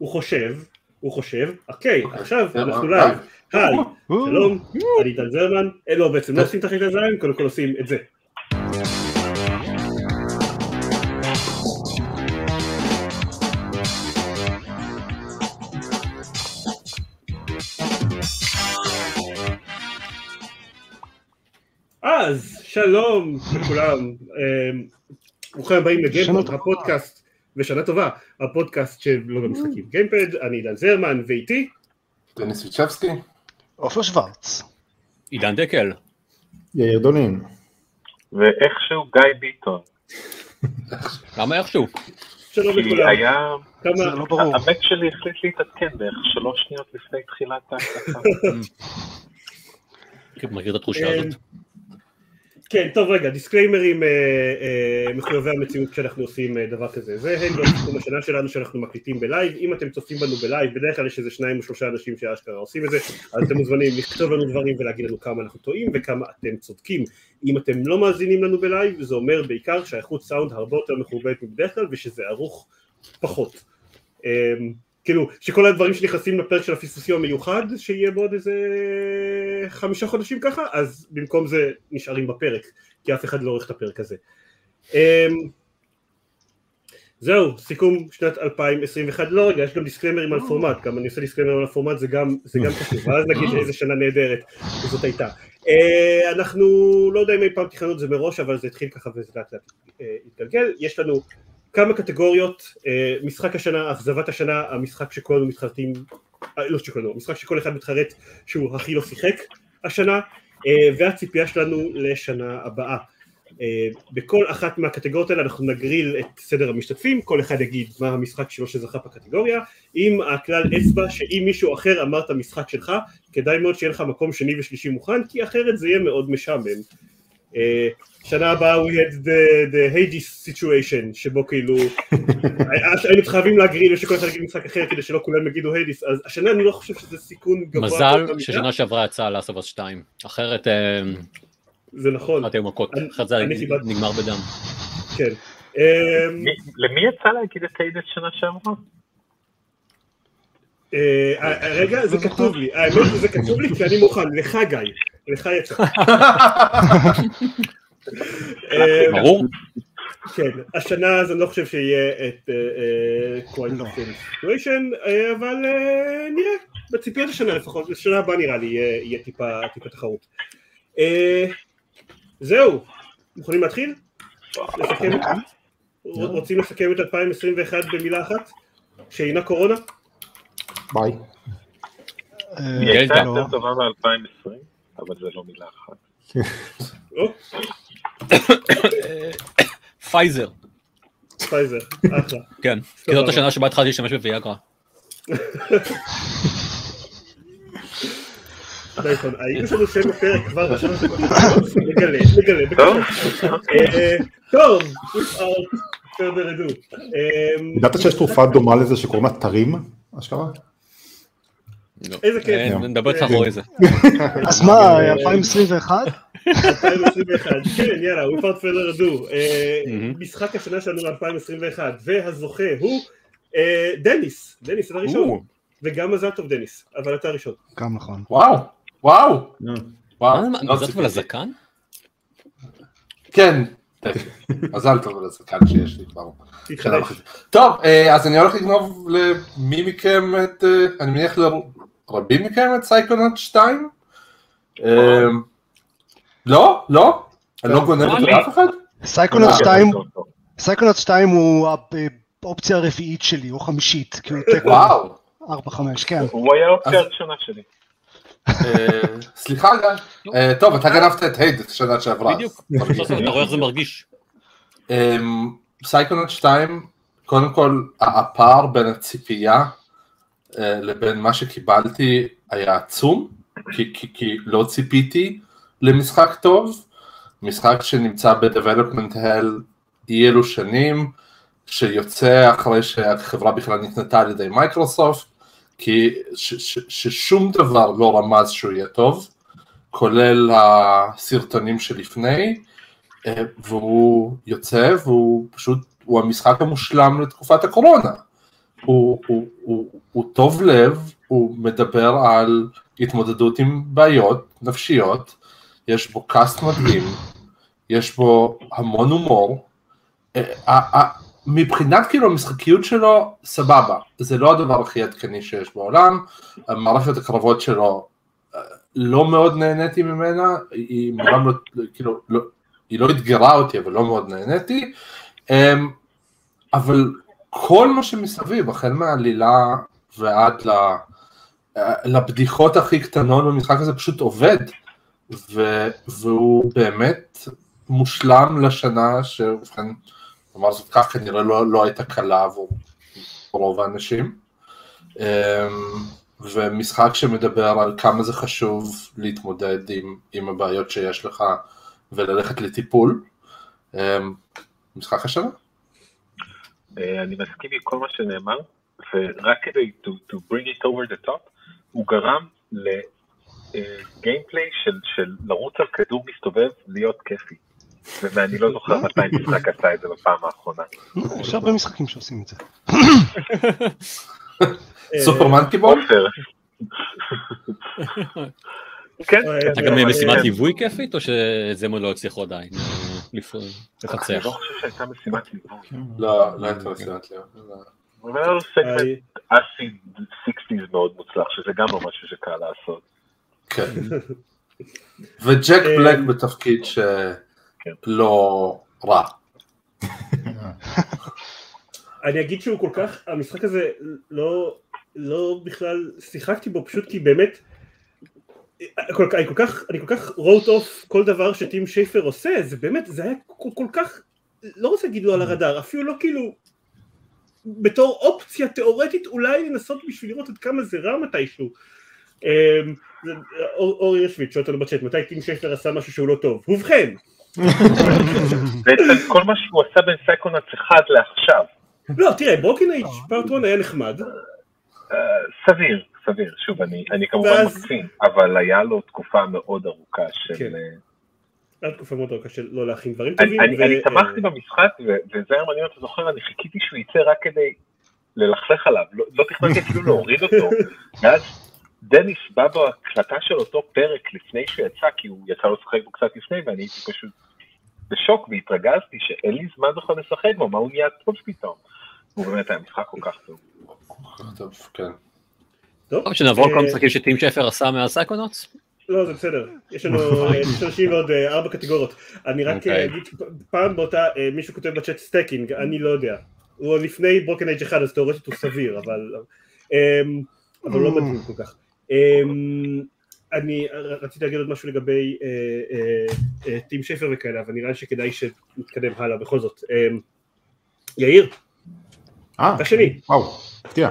הוא חושב, הוא חושב, אוקיי, עכשיו אנחנו לייב, היי, שלום, אני טל זרמן, לא בעצם לא עושים תחליט הזין, קודם כל עושים את זה. אז שלום לכולם, ברוכים הבאים לגיימפוד, הפודקאסט, ושנה טובה, הפודקאסט של לא במשחקים גיימפד, אני עידן זרמן, ואיתי? דניס ויצ'בסקי. עופר שוורץ. עידן דקל. יאיר דולין. ואיכשהו גיא ביטון. למה איכשהו? שלום כי לכולם. היה... זה לא ברור. המק שלי החליט להתעדכן בערך שלוש שניות לפני תחילת ההקלטה. מכיר את התחושה הזאת? כן, טוב רגע, דיסקליימרים אה, אה, מחויבי המציאות כשאנחנו עושים אה, דבר כזה. זה הם לא סיכום השנה שלנו שאנחנו מקליטים ב live. אם אתם צופים בנו ב live, בדרך כלל יש איזה שניים או שלושה אנשים שאשכרה עושים את זה, אז אתם מוזמנים לכתוב לנו דברים ולהגיד לנו כמה אנחנו טועים וכמה אתם צודקים. אם אתם לא מאזינים לנו ב live, זה אומר בעיקר שהאיכות סאונד הרבה יותר מכובדת מבדרך כלל ושזה ערוך פחות. אה, כאילו, שכל הדברים שנכנסים לפרק של הפספוסים המיוחד, שיהיה בעוד איזה חמישה חודשים ככה, אז במקום זה נשארים בפרק, כי אף אחד לא עורך את הפרק הזה. אמ, זהו, סיכום שנת 2021, לא רגע, יש גם דיסקלמרים על פורמט, גם אני עושה דיסקלמרים על הפורמט, זה גם, זה גם חשוב, ואז נגיד איזה שנה נהדרת זאת הייתה. אה, אנחנו לא יודע אם אי פעם תכננו את זה מראש, אבל זה התחיל ככה וזה לאט לאט אה, התגלגל, יש לנו כמה קטגוריות, אה, משחק השנה, אכזבת השנה, המשחק שכולנו מתחרטים, אה, לא שכולנו, המשחק שכל אחד מתחרט שהוא הכי לא שיחק השנה, אה, והציפייה שלנו לשנה הבאה. אה, בכל אחת מהקטגוריות האלה אנחנו נגריל את סדר המשתתפים, כל אחד יגיד מה המשחק שלו שזכה בקטגוריה, עם הכלל אצבע שאם מישהו אחר אמר את המשחק שלך, כדאי מאוד שיהיה לך מקום שני ושלישי מוכן, כי אחרת זה יהיה מאוד משעמם. אה, שנה הבאה we had the, the Hades situation שבו כאילו היינו חייבים להגריל ושכל אחד יגיד משחק אחר כדי שלא כולם יגידו Hades אז השנה אני לא חושב שזה סיכון גבוה מזל. ששנה שעברה יצאה Last of 2, אחרת זה נכון. אחת היו מכות, אחרת זה נגמר בדם. כן. מי- למי יצא להגיד את Hades שנה שעברה? אה, אה, רגע זה כתוב לי. האמת שזה כתוב לי כי אני מוכן. לך גיא לך יצא אמ, ברור? כן, השנה אז אני לא חושב שיהיה את quite the situation, אבל אה, נראה, בציפיות השנה לפחות, בשנה הבאה נראה לי יהיה טיפה תחרות. אה, זהו, מוכנים להתחיל? רוצים לסכם את 2021 במילה אחת? שאינה קורונה? ביי. אה, היא הייתה. יותר טובה מ-2020, אבל זה לא מילה אחת. או, פייזר, פייזר, אחלה. כן. כי זאת השנה שבה התחלתי להשתמש בוויאגרה. נכון, האם יש לנו שם בפרק כבר עכשיו? נגלה, נגלה. טוב, אה, טוב, without further ado. אה, ידעת שיש תרופה דומה לזה שקוראים לה תרים, אשכרה? איזה כיף. אה, נדבר איתך אחרי זה. אז מה, 2021? 2021, כן יאללה, further ado, אה, מהמם. משחק השנה שלנו ל-2021, והזוכה הוא אה, דניס, דניס אתה הראשון, וגם מזל טוב דניס, אבל אתה הראשון. גם נכון. וואו, וואו. וואו. לא מזל טוב. לזקן? כן. מזל טוב לזקן שיש לי כבר. טוב, אה, אז אני הולך לגנוב למי מכם את, אה, אני מניח לרבים מכם את סייקונוט 2? אה, לא? לא? אני לא גונב את. אף אחד? סייקונוט אה, 2, טוב, טוב. סייקונוט 2 הוא האופציה הרביעית שלי, או חמישית, תיקו וואו. 4-5, כן. הוא היה אופציה אז- הראשונה שלי. אה, סליחה גיא. אה, טוב, אתה גנבת את Hades שנה שעברה. בדיוק. אתה רואה איך זה מרגיש. אמ, סייקונוט 2, קודם כל הפער בין הציפייה אה, לבין מה שקיבלתי היה עצום, כי, כי, כי לא ציפיתי למשחק טוב, משחק שנמצא ב-Development Hell אי אלו שנים, שיוצא אחרי שהחברה בכלל נקנתה על ידי מייקרוסופט, כי ש, ש, ששום דבר לא רמז שהוא יהיה טוב, כולל הסרטונים שלפני, אה, והוא יוצא והוא פשוט, הוא המשחק המושלם לתקופת הקורונה. הוא, הוא, הוא, הוא טוב לב, הוא מדבר על התמודדות עם בעיות נפשיות, יש בו קאסט מדהים, יש בו המון הומור, אה, אה, אה, מבחינת כאילו המשחקיות שלו, סבבה, זה לא הדבר הכי עדכני שיש בעולם, מערכת הקרבות שלו, לא מאוד נהניתי ממנה, היא מעולם לא, כאילו, לא, היא לא אתגרה אותי, אבל לא מאוד נהניתי, אמ, אבל כל מה שמסביב, החל מהעלילה ועד ל... לבדיחות הכי קטנות במשחק הזה פשוט עובד, ו... והוא באמת מושלם לשנה שבכן, נאמר זאת כך, כנראה לא, לא הייתה קלה עבור רוב האנשים. אמ, ומשחק שמדבר על כמה זה חשוב להתמודד עם, עם הבעיות שיש לך וללכת לטיפול. אמ, משחק השנה? אה, אני מסכים עם כל מה שנאמר, ורק כדי to, to bring it over the top, הוא גרם לגיימפליי של, של לרוץ על כדור מסתובב להיות כיפי. ואני לא זוכר מתי משחק עשה את זה בפעם האחרונה. יש הרבה משחקים שעושים את זה. סופר מנקי בול? כן, הייתה גם משימת ליווי כיפית, או שאת זה הם עוד לא הצליחו עדיין אה, לפ- אני לפצח? לא חושב שהייתה משימת ליווי. לא, לא הייתה. אבל היה לו סגמנט אסיד 60's מאוד מוצלח, שזה גם לא משהו שקל לעשות. כן. וג'ק אה, בלק בתפקיד כן. שלא רע. אני אגיד שהוא כל כך, המשחק הזה לא, לא בכלל שיחקתי בו פשוט כי באמת, כל, אני כל כך, אני כל כך wrote off כל דבר שטים שייפר עושה, זה באמת, זה היה כל, כל כך, לא רוצה להגיד לו על הרדאר, אפילו לא כאילו, בתור אופציה תיאורטית אולי לנסות בשביל לראות עד כמה זה רע מתישהו. אמ, אור ישוויץ שואל אותנו בצ'אט, מתי טים שייפר עשה משהו שהוא לא טוב? ובכן, בעצם כל מה שהוא עשה בין סייקונאץ 1 לעכשיו, לא תראה ברוקן אייג' פארט 1 היה נחמד, אה, סביר, סביר, שוב, אני, אני כמובן ואז- מקצין, אבל היה לו תקופה מאוד ארוכה של... כן. אה, הייתה תקופה מאוד ארוכה של לא להכין דברים אני, טובים. אני, ו- אני תמכתי במשחק, ו- וזה היה מעניין, אתה זוכר, אני חיכיתי שהוא יצא רק כדי ללכלך עליו, לא, לא תכננתי אפילו להוריד אותו, ואז דניס בא בהקלטה של אותו פרק לפני שהוא יצא, כי הוא יצא לו לשחק בו קצת לפני, ואני הייתי פשוט בשוק והתרגזתי שאין לי זמן בכלל לשחק בו, מה הוא נהיה טוב פתאום. הוא באמת היה משחק כל כך טוב. טוב, כן. טוב, טוב, שנעבור על כל אה, המשחקים שטים שייפר עשה מה Psychonauts? לא זה בסדר, יש לנו יש אנשים לעוד אה, ארבע קטגוריות. אני רק אוקיי. אה, אגיד, פעם באותה, אה, מישהו כותב בצ'אט Stacking, אני לא יודע. הוא לפני Broken Age 1 אז תאורטית הוא סביר, אבל אמ, אבל לא מדהים כל כך. אמ, אני רציתי להגיד עוד משהו לגבי אה, אה, אה, טים שפר וכאלה, אבל נראה לי שכדאי שנתקדם הלאה בכל זאת. אמ, יאיר, אה, אתה שני. וואו, הפתיע.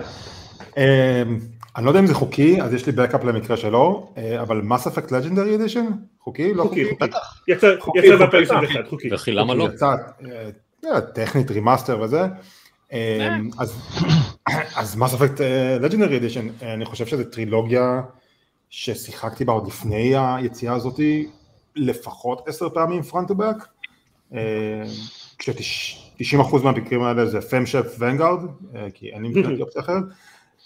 אני לא יודע אם זה חוקי, אז יש לי בקאפ למקרה שלו, אה, אבל מס אפקט לג'נדרי אדישן? חוקי? לא חוקי, חוקי? חוקי. יצא חוקי, יצא חוקי. ב-2021, חוקי. וכי למה לא? יצא, אה, אה, טכנית remaster וזה. אז Mass Effect Legendary Edition, אני חושב שזו טרילוגיה ששיחקתי בה עוד לפני היציאה הזאתי לפחות עשר פעמים front ו back. כש-90% מהמקרים האלה זה FemShep Vanguard, כי אין לי מבחינתי אופציה אחרת.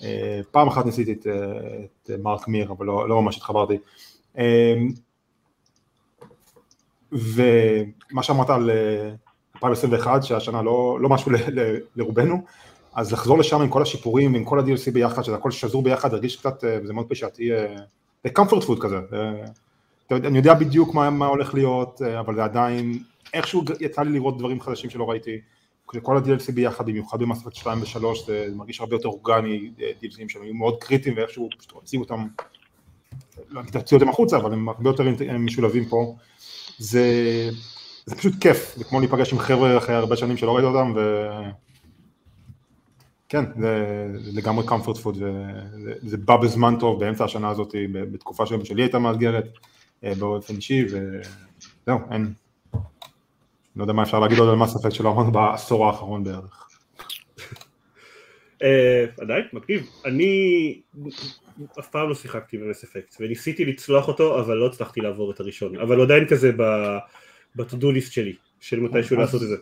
אה, פעם אחת ניסיתי את, אה, את מרק מיר, אבל לא, לא ממש התחברתי. אה, ומה שאמרת על אה, 2021, שהשנה לא, לא משהו ל, ל, לרובנו, אז לחזור לשם עם כל השיפורים, עם כל ה-DLC ביחד, שזה הכל שזור ביחד, הרגיש קצת, אה, וזה מאוד פשעתי, אה, זה comfort food כזה. אה, אני יודע בדיוק מה, מה הולך להיות, אה, אבל זה עדיין, איכשהו יצא לי לראות דברים חדשים שלא ראיתי. כל ה-DLC ביחד, במיוחד במספק 2 ו-3, זה מרגיש הרבה יותר אורגני, אה, DLCים שהם היו מאוד קריטיים, ואיכשהו פשוט הוציאו אותם, לא אגיד להוציא אותם החוצה, אבל הם הרבה יותר משולבים פה. זה, זה פשוט כיף, זה כמו להיפגש עם חבר'ה אחרי הרבה שנים שלא ראית אותם, ו... כן, זה, זה לגמרי comfort food, וזה זה בא בזמן טוב באמצע השנה הזאת, בתקופה שלי הייתה מאתגרת אה, באופן אישי, וזהו, אין. לא יודע מה אפשר להגיד עוד על מס אפקט שלא אמרנו בעשור האחרון בערך. אה, עדיין, מגניב. אני אף פעם לא שיחקתי במס אפקט, וניסיתי לצלוח אותו, אבל לא הצלחתי לעבור את הראשון. אבל עדיין כזה ב-to-do list שלי, של מתישהו לעשות את זה.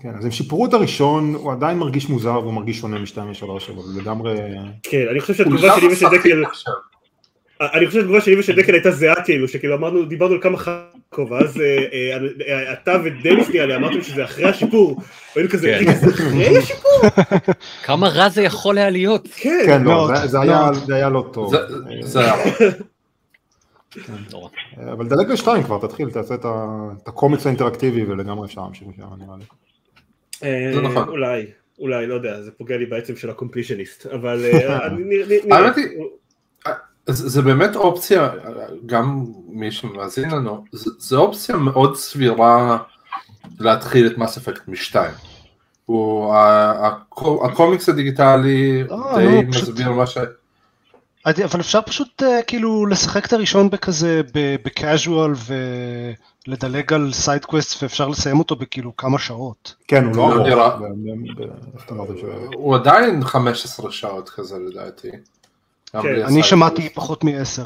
כן, אז הם שיפרו את הראשון, הוא עדיין מרגיש מוזר והוא מרגיש שונה משתיים ושלוש, אבל לגמרי... כן, אני חושב שהתגובה שלי ושל דקל. אני חושב שהתגובה שלי ושל דקל הייתה זהה כאילו, שכאילו אמרנו, דיברנו על כמה חכו, ואז אה, אה, אה, אתה ודניס נראה לי אמרתם שזה אחרי השיפור, והיינו כזה, כן. רגע, זה אחרי השיפור? כמה רע זה יכול היה להיות. כן, כן, לא, זה- היה- לא טוב. זה- היה... אבל דלג לשתיים כבר, תתחיל, תעשה את הקומיקס האינטראקטיבי ולגמרי אפשר להמשיך משם, נראה לי. זה נכון. אולי, אולי, לא יודע, זה פוגע לי בעצם של הקומפלישניסט, אבל. האמת היא- זה, זה באמת אופציה, גם מי שמאזין לנו, זה, זה אופציה מאוד סבירה להתחיל את Mass Effect משתיים. הוא, ה- הקו- הקומיקס הדיגיטלי אה, די פשוט- מסביר מה ש... אבל אפשר פשוט אה, כאילו לשחק את הראשון בכזה, ב casual ולדלג על sidequest ואפשר לסיים אותו בכאילו כמה שעות. כן, הוא לא לא ארוך. הוא עדיין 15 שעות כזה לדעתי. כן, אני. שמעתי פחות מעשר.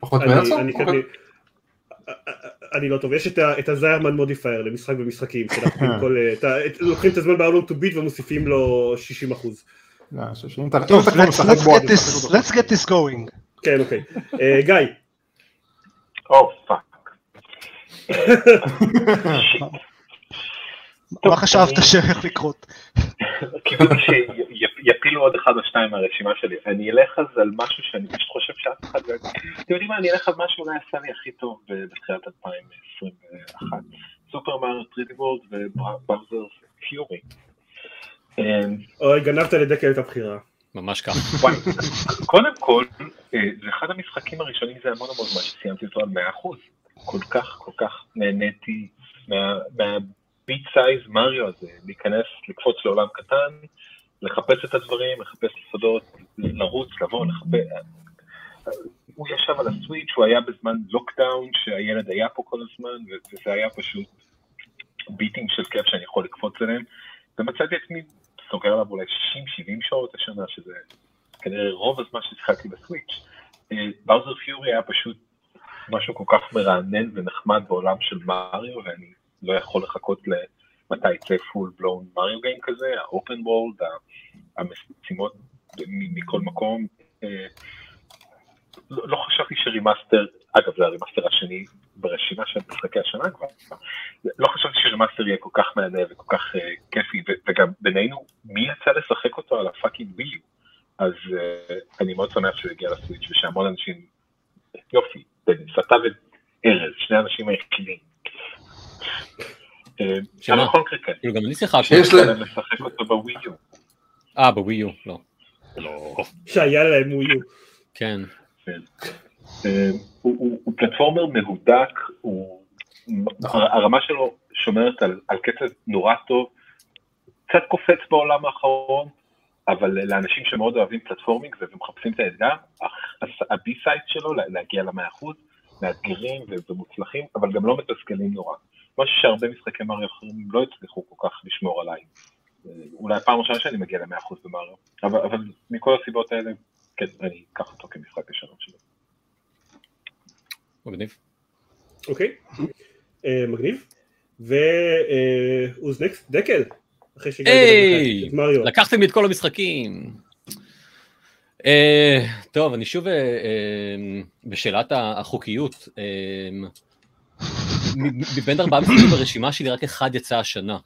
פחות אני- מעשר? אני- אוקיי. אני- אני לא טוב, יש את הזיירמן modifier למשחק במשחקים, אה, את ה- את- לוקחים את הזמן ב-How to beat ומוסיפים לו 60 אחוז. טוב, let's get this- going. כן, אוקיי. אה, גיא, oh fuck. מה חשבת שהולך לקרות? קיוויתי שיפילו עוד אחד או שניים מהרשימה שלי. אני אלך אז על משהו שאני פשוט חושב שאף אחד לא... אתם יודעים מה, אני אלך על מה שאולי עשה לי הכי טוב בתחילת 2021. Super Mario 3D World ו Bowser's Fury. אמ, אוי, גנבת לדקל את הבחירה. ממש ככה. וואי, קודם כל, אה, זה אחד המשחקים הראשונים זה המון המון זמן שסיימתי אותו על 100%. כל כך כל כך נהניתי מה- מה bite size מריו הזה, להיכנס, לקפוץ לעולם קטן, לחפש את הדברים, לחפש סודות, לרוץ, לבוא, לחפש. הוא ישב על הסוויץ', הוא היה בזמן לוקדאון, שהילד היה פה כל הזמן, וזה היה פשוט ביטים של כיף שאני יכול לקפוץ אליהם, ומצאתי עצמי סוגר עליו אולי 60-70 שעות השנה, שזה כנראה רוב הזמן ששיחקתי בסוויץ'. באוזר פיורי היה פשוט משהו כל כך מרענן ונחמד בעולם של מריו, ואני לא יכול לחכות למתי יצא פול בלון מריו גיים כזה, האופן וולד, המשימות מכל מקום. אה, לא, לא חשבתי ש remaster, אגב זה ה remaster השני ברשימה של משחקי השנה כבר, לא חשבתי ש remaster יהיה כל כך מהנה וכל כך אה, כיפי, וגם בינינו, מי יצא לשחק אותו על ה fucking Wii U? אז אה, אני מאוד שמח שהוא הגיע ל Switch ושהמון אנשים, יופי, אתה וארז, שני האנשים היחידים. אה, שמה? כן, כאילו גם אני שיחקתי. ל- להם לשחק אותו בווי יו. אה, בווי יו, לא. לא. שהיה להם הוא יהיו. כן. אה, הוא, platformer מהודק, הוא, הרמה שלו שומרת על, על קצב נורא טוב, קצת קופץ בעולם האחרון, אבל לאנשים שמאוד אוהבים platforming ומחפשים את האתגר, ה B-side שלו לה- להגיע למאה אחוז, מאתגרים ומוצלחים, אבל גם לא מתסכלים נורא. משהו שהרבה משחקי מריו אחרים לא הצליחו כל כך לשמור עליי. אה, אולי הפעם הראשונה שאני מגיע למאה אחוז במריו, אבל, אבל מכל הסיבות האלה, כן, אני אקח אותו כמשחק השלום שלי. מגניב. אוקיי, אה, מגניב. ו-who's next? דקל. אחרי שהגעתי היי, את מריו. לקחתם לי את כל המשחקים. אה, טוב, אני שוב אה, אה, בשאלת החוקיות. מבין ארבעה משחקים ברשימה שלי רק אחד יצא השנה.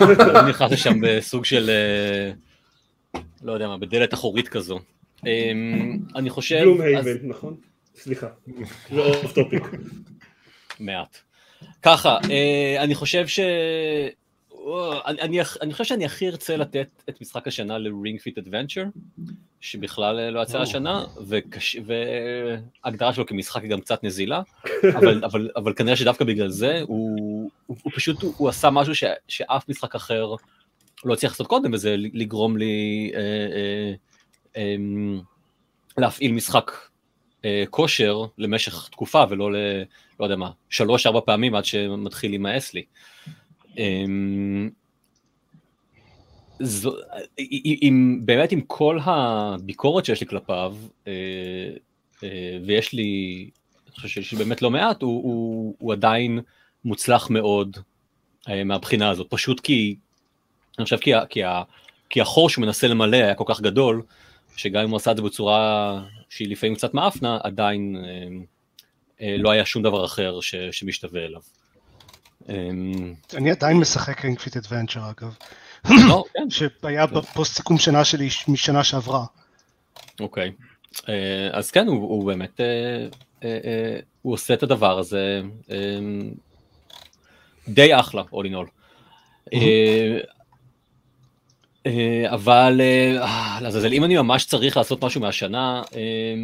אני נכנס לשם בסוג של, אה, לא יודע מה, בדלת אחורית כזו. אה, אני חושב... Gloomhaven, נכון? סליחה. זה off topic. מעט. ככה, אה, אני חושב ש... אני, אני, אני חושב שאני הכי ארצה לתת את משחק השנה ל-Ring Fit Adventure, שבכלל אה, לא יצא השנה, וקש... וההגדרה שלו כמשחק היא גם קצת נזילה, אבל, אבל, אבל כנראה שדווקא בגלל זה, הוא, הוא, הוא פשוט, הוא, הוא עשה משהו ש, שאף משחק אחר לא הצליח לעשות קודם, וזה לגרום לי אה, אה, אה, להפעיל משחק אה, כושר למשך תקופה, ולא ל... לא יודע מה, שלוש-ארבע פעמים עד שמתחיל להימאס לי. אמ, זו, עם, באמת עם כל הביקורת שיש לי כלפיו, אה, אה, ויש לי, אני חושב שיש לי באמת לא מעט, הוא, הוא, הוא עדיין מוצלח מאוד אה, מהבחינה הזאת, פשוט כי, אני חושב כי, כי, כי החור שהוא מנסה למלא היה כל כך גדול, שגם אם הוא עשה את זה בצורה שהיא לפעמים קצת מעפנה, עדיין לא היה שום דבר אחר ש, שמשתווה אליו. אה, אני עדיין משחק Ring Fit Adventure אגב, לא, כן, שהיה בפוסט סיכום שנה שלי משנה שעברה. אוקיי. אה, אז כן, הוא, באמת, אה, אה, הוא עושה את הדבר הזה אה, די אחלה, all in all. אבל, לעזאזל, אם אני ממש צריך לעשות משהו מהשנה, אה,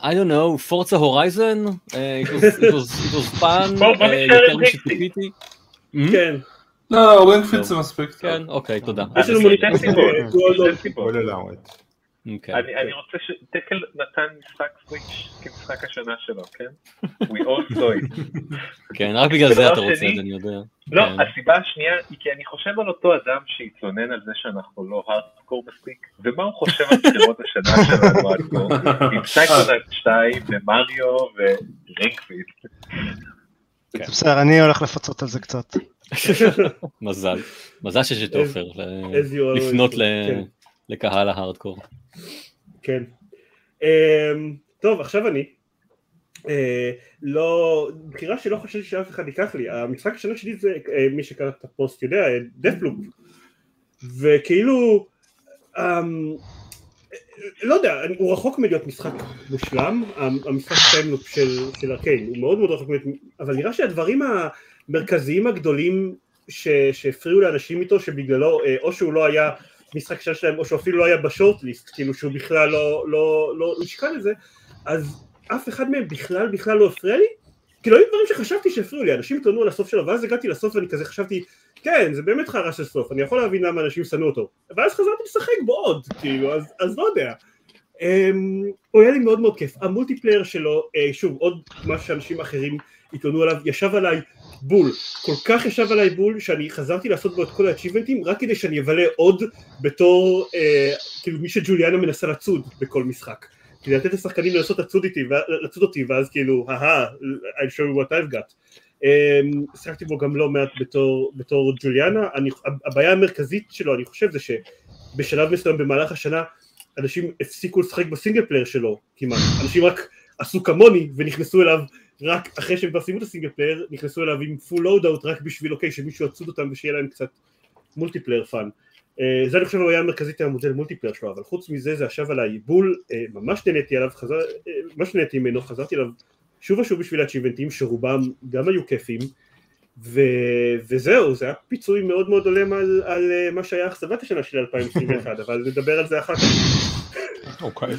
I don't know, Forza Horizon, it was- it was it was fun, בוא- בוא אה, נשאר יותר עם משציפיתי. Hmm? כן, לא, Ring Fit זה מספיק. טוב. כן, אוקיי, תודה. יש לנו שתי מוניטין אוקיי. אני אני רוצה ש... דקל נתן משחק Switch כמשחק השנה שלו, כן? We all saw it. כן, רק בגלל זה אתה רוצה את זה, אני יודע. לא, כן. הסיבה השנייה היא כי אני חושב על אותו אדם שהתלונן על זה שאנחנו לא הארדקור מספיק, ומה הוא חושב על בחירות השנה שלנו עד כה, עם סייקונט 2 ומריו. זה בסדר, אני הולך לפצות על זה קצת. מזל. מזל שיש את עופר, לפנות כן. לקהל ההארדקור. כן. אמ, טוב, עכשיו אני. אה, לא, בחירה שלא חשבתי שאף אחד ייקח לי, המשחק השנה שלי זה, אה, מי שקרא את הפוסט יודע, Deathloop. וכאילו, אמ, לא יודע, הוא רחוק מלהיות משחק מושלם, המ- המשחק time loop של, של Arkane, הוא מאוד מאוד רחוק, מלהיות- אבל נראה שהדברים המרכזיים הגדולים שהפריעו לאנשים איתו, שבגללו, אה, או שהוא לא היה משחק שנה שלהם, או שהוא אפילו לא היה ב shortlist, כאילו שהוא בכלל לא, לא, לא נשקל לזה, אז אף אחד מהם בכלל בכלל לא הפריע לי, כאילו היו דברים שחשבתי שהפריעו לי, אנשים התלוננו על הסוף שלו, ואז הגעתי לסוף ואני כזה חשבתי, כן, זה באמת חרא של סוף, אני יכול להבין למה אנשים שנאו אותו, ואז חזרתי לשחק בו עוד, כאילו, אז, אז לא יודע. אמ, הוא היה לי מאוד מאוד כיף, המולטיפלייר שלו, אה, שוב, עוד מה שאנשים אחרים התלוננו עליו, ישב עליי בול, כל כך ישב עליי בול, שאני חזרתי לעשות בו את כל האצ'יבנטים, רק כדי שאני אבלה עוד בתור, אה, כאילו מי שג'וליאנה מנסה לצוד בכל משחק. כדי לתת לשחקנים לנסות לצוד איתי, לצוד אותי, ואז כאילו, אהה, I'll show you what I've got. אמ, שיחקתי בו גם לא מעט בתור, בתור ג'וליאנה, אני, הבעיה המרכזית שלו, אני חושב, זה שבשלב מסוים במהלך השנה, אנשים הפסיקו לשחק ב single player שלו כמעט, אנשים רק עשו כמוני ונכנסו אליו רק אחרי שהם כבר סיימו את ה single player, נכנסו אליו עם full loadout רק בשביל אוקיי, שמישהו יצוד אותם ושיהיה להם קצת multiplayer fun. אה, זה אני חושב הבעיה המרכזית המודל multiplayer שלו, אבל חוץ מזה זה ישב עליי בול, אה, ממש נהניתי עליו, חזר, אה, ממש נהניתי ממנו, חזרתי אליו שוב ושוב בשביל האצ'יבמנטים שרובם גם היו כיפים, ו... וזהו, זה היה פיצוי מאוד מאוד הולם על, על מה שהיה אכזבת השנה של 2021, אבל נדבר על זה אחר כך. אוקיי.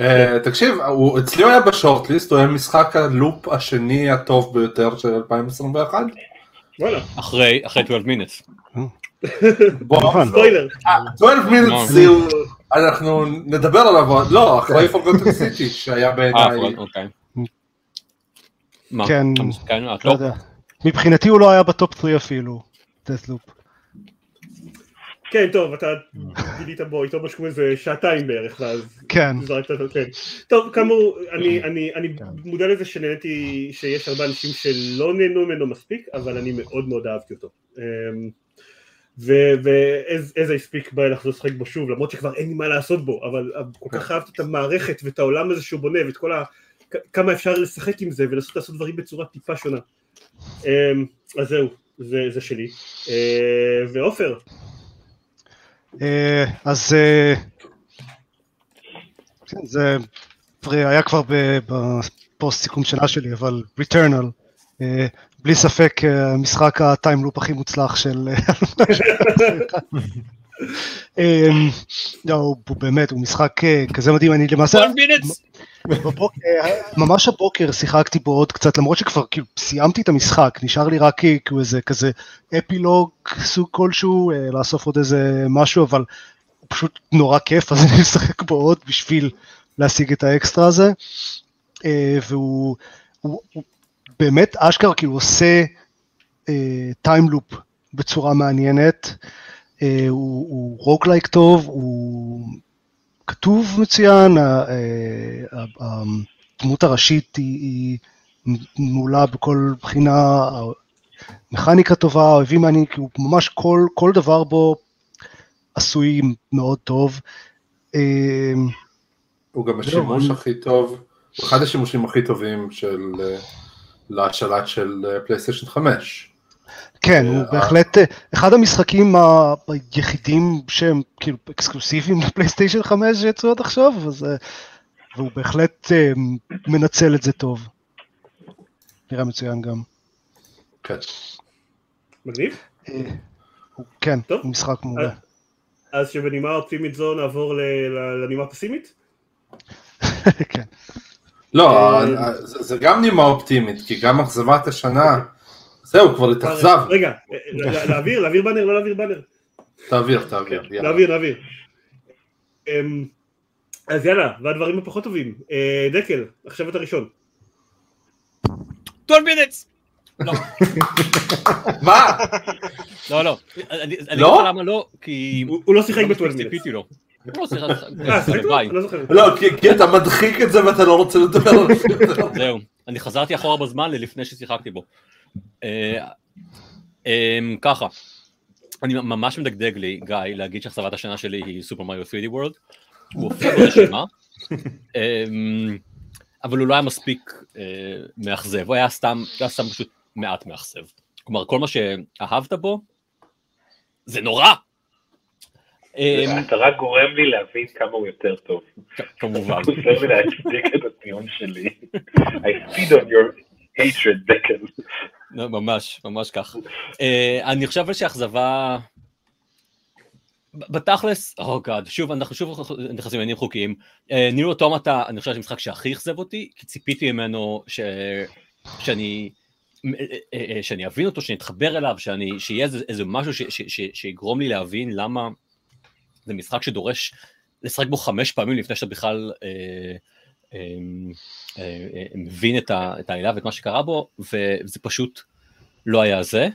אה, תקשיב, אצלי הוא היה ב shortlist, הוא היה משחק ה loop השני הטוב ביותר של 2021. וואלה, אחרי אחרי 12 Minutes. בוא, כמובן. ספוילר. 12 לא. minutes הוא, אנחנו נדבר עליו, לא, אחרי Forgotten City שהיה אה, בעיניי, אוקיי. מה? כן. כן, לא לא? מבחינתי הוא לא היה ב top 3 אפילו, Deathloop. כן, טוב, אתה בילית בו איתו משהו איזה שעתיים בערך, ואז כן. זרקת אותו, כן. טוב, כאמור, אני, אני, אני מודע לזה שנהניתי, שיש הרבה אנשים שלא נהנו ממנו מספיק, אבל אני מאוד מאוד אהבתי אותו. אמ, ואיזה הספיק בא לחזור לשחק בו שוב, למרות שכבר אין לי מה לעשות בו, אבל כל כך אהבתי את המערכת ואת העולם הזה שהוא בונה, ואת כל ה... כמה אפשר לשחק עם זה ולנסות לעשות דברים בצורה טיפה שונה. אמ, אז זהו, זה, זה שלי. אה, ועופר, אז אה, כן, זה היה כבר בפוסט סיכום שנה שלי, אבל Returnal, בלי ספק אה, משחק ה time loop הכי מוצלח של... אה, לא, באמת, הוא משחק אה, כזה מדהים, אני למעשה... בבוקר, ממש הבוקר שיחקתי בו עוד קצת, למרות שכבר כאילו סיימתי את המשחק, נשאר לי רק כאילו איזה כזה אפילוג סוג כלשהו, אה, לאסוף עוד איזה משהו, אבל הוא פשוט נורא כיף, אז אני משחק בו עוד בשביל להשיג את האקסטרה הזה. אה, והוא הוא, הוא באמת אשכרה כאילו עושה time loop בצורה מעניינת, אה, הוא, הוא roguelike טוב, הוא כתוב מצוין, אה, הדמות הראשית היא, היא מעולה בכל בחינה, מכניקה טובה, הביא מעניין, כי הוא ממש כל, כל דבר בו עשוי מאוד טוב. אה, הוא גם השימוש הכי טוב, הוא אחד השימושים הכי טובים של, אה, לשלט של פלייסטיישן 5. כן, הוא בהחלט אחד המשחקים היחידים שהם כאילו אקסקלוסיביים לפלייסטיישן 5 שיצאו עד עכשיו, והוא בהחלט מנצל את זה טוב. נראה מצוין גם. כן. מגניב? כן, הוא משחק מעולה. אז שבנימה אופטימית זו נעבור לנימה פסימית? כן. לא, זה גם נימה אופטימית, כי גם אכזבת השנה, זהו, כבר התאכזב. רגע, להעביר, להעביר באנר, לא להעביר באנר. תעביר, תעביר. להעביר, להעביר. אז יאללה, והדברים הפחות טובים. דקל, עכשיו אתה ראשון. 12 minutes! לא. מה? לא, לא. אני אגיד לך למה לא, כי... הוא לא שיחק ב-12 ציפיתי לו. לא, כי אתה מדחיק את זה ואתה לא רוצה לדבר על זה. זהו, אני חזרתי אחורה בזמן ללפני ששיחקתי בו. ככה, אני ממש מדגדג לי, גיא, להגיד שאכזבת השנה שלי היא סופר מריו 3D וורלד. הוא הופיע ברשימה. אבל הוא לא היה מספיק מאכזב, הוא היה סתם פשוט מעט מאכזב. כלומר, כל מה שאהבת בו, זה נורא. אתה רק גורם לי להבין כמה הוא יותר טוב. כמובן. הוא עוזר לי להצדיק את הטיעון שלי. I feed on your hatred, דקל. ממש, ממש כך. אני חושב שאכזבה... בתכלס, או גאד, שוב, אנחנו שוב נכנסים לעניינים חוקיים. נירו אוטומטה, אני חושב שזה משחק שהכי אכזב אותי, כי ציפיתי ממנו שאני... שאני אבין אותו, שאני אתחבר אליו, שאני, שיהיה איזה, איזה משהו ש, ש, ש, שיגרום לי להבין למה זה משחק שדורש לשחק בו חמש פעמים לפני שאתה בכלל אה, אה, אה, אה, מבין את, ה, את העלילה ואת מה שקרה בו, וזה פשוט לא היה זה.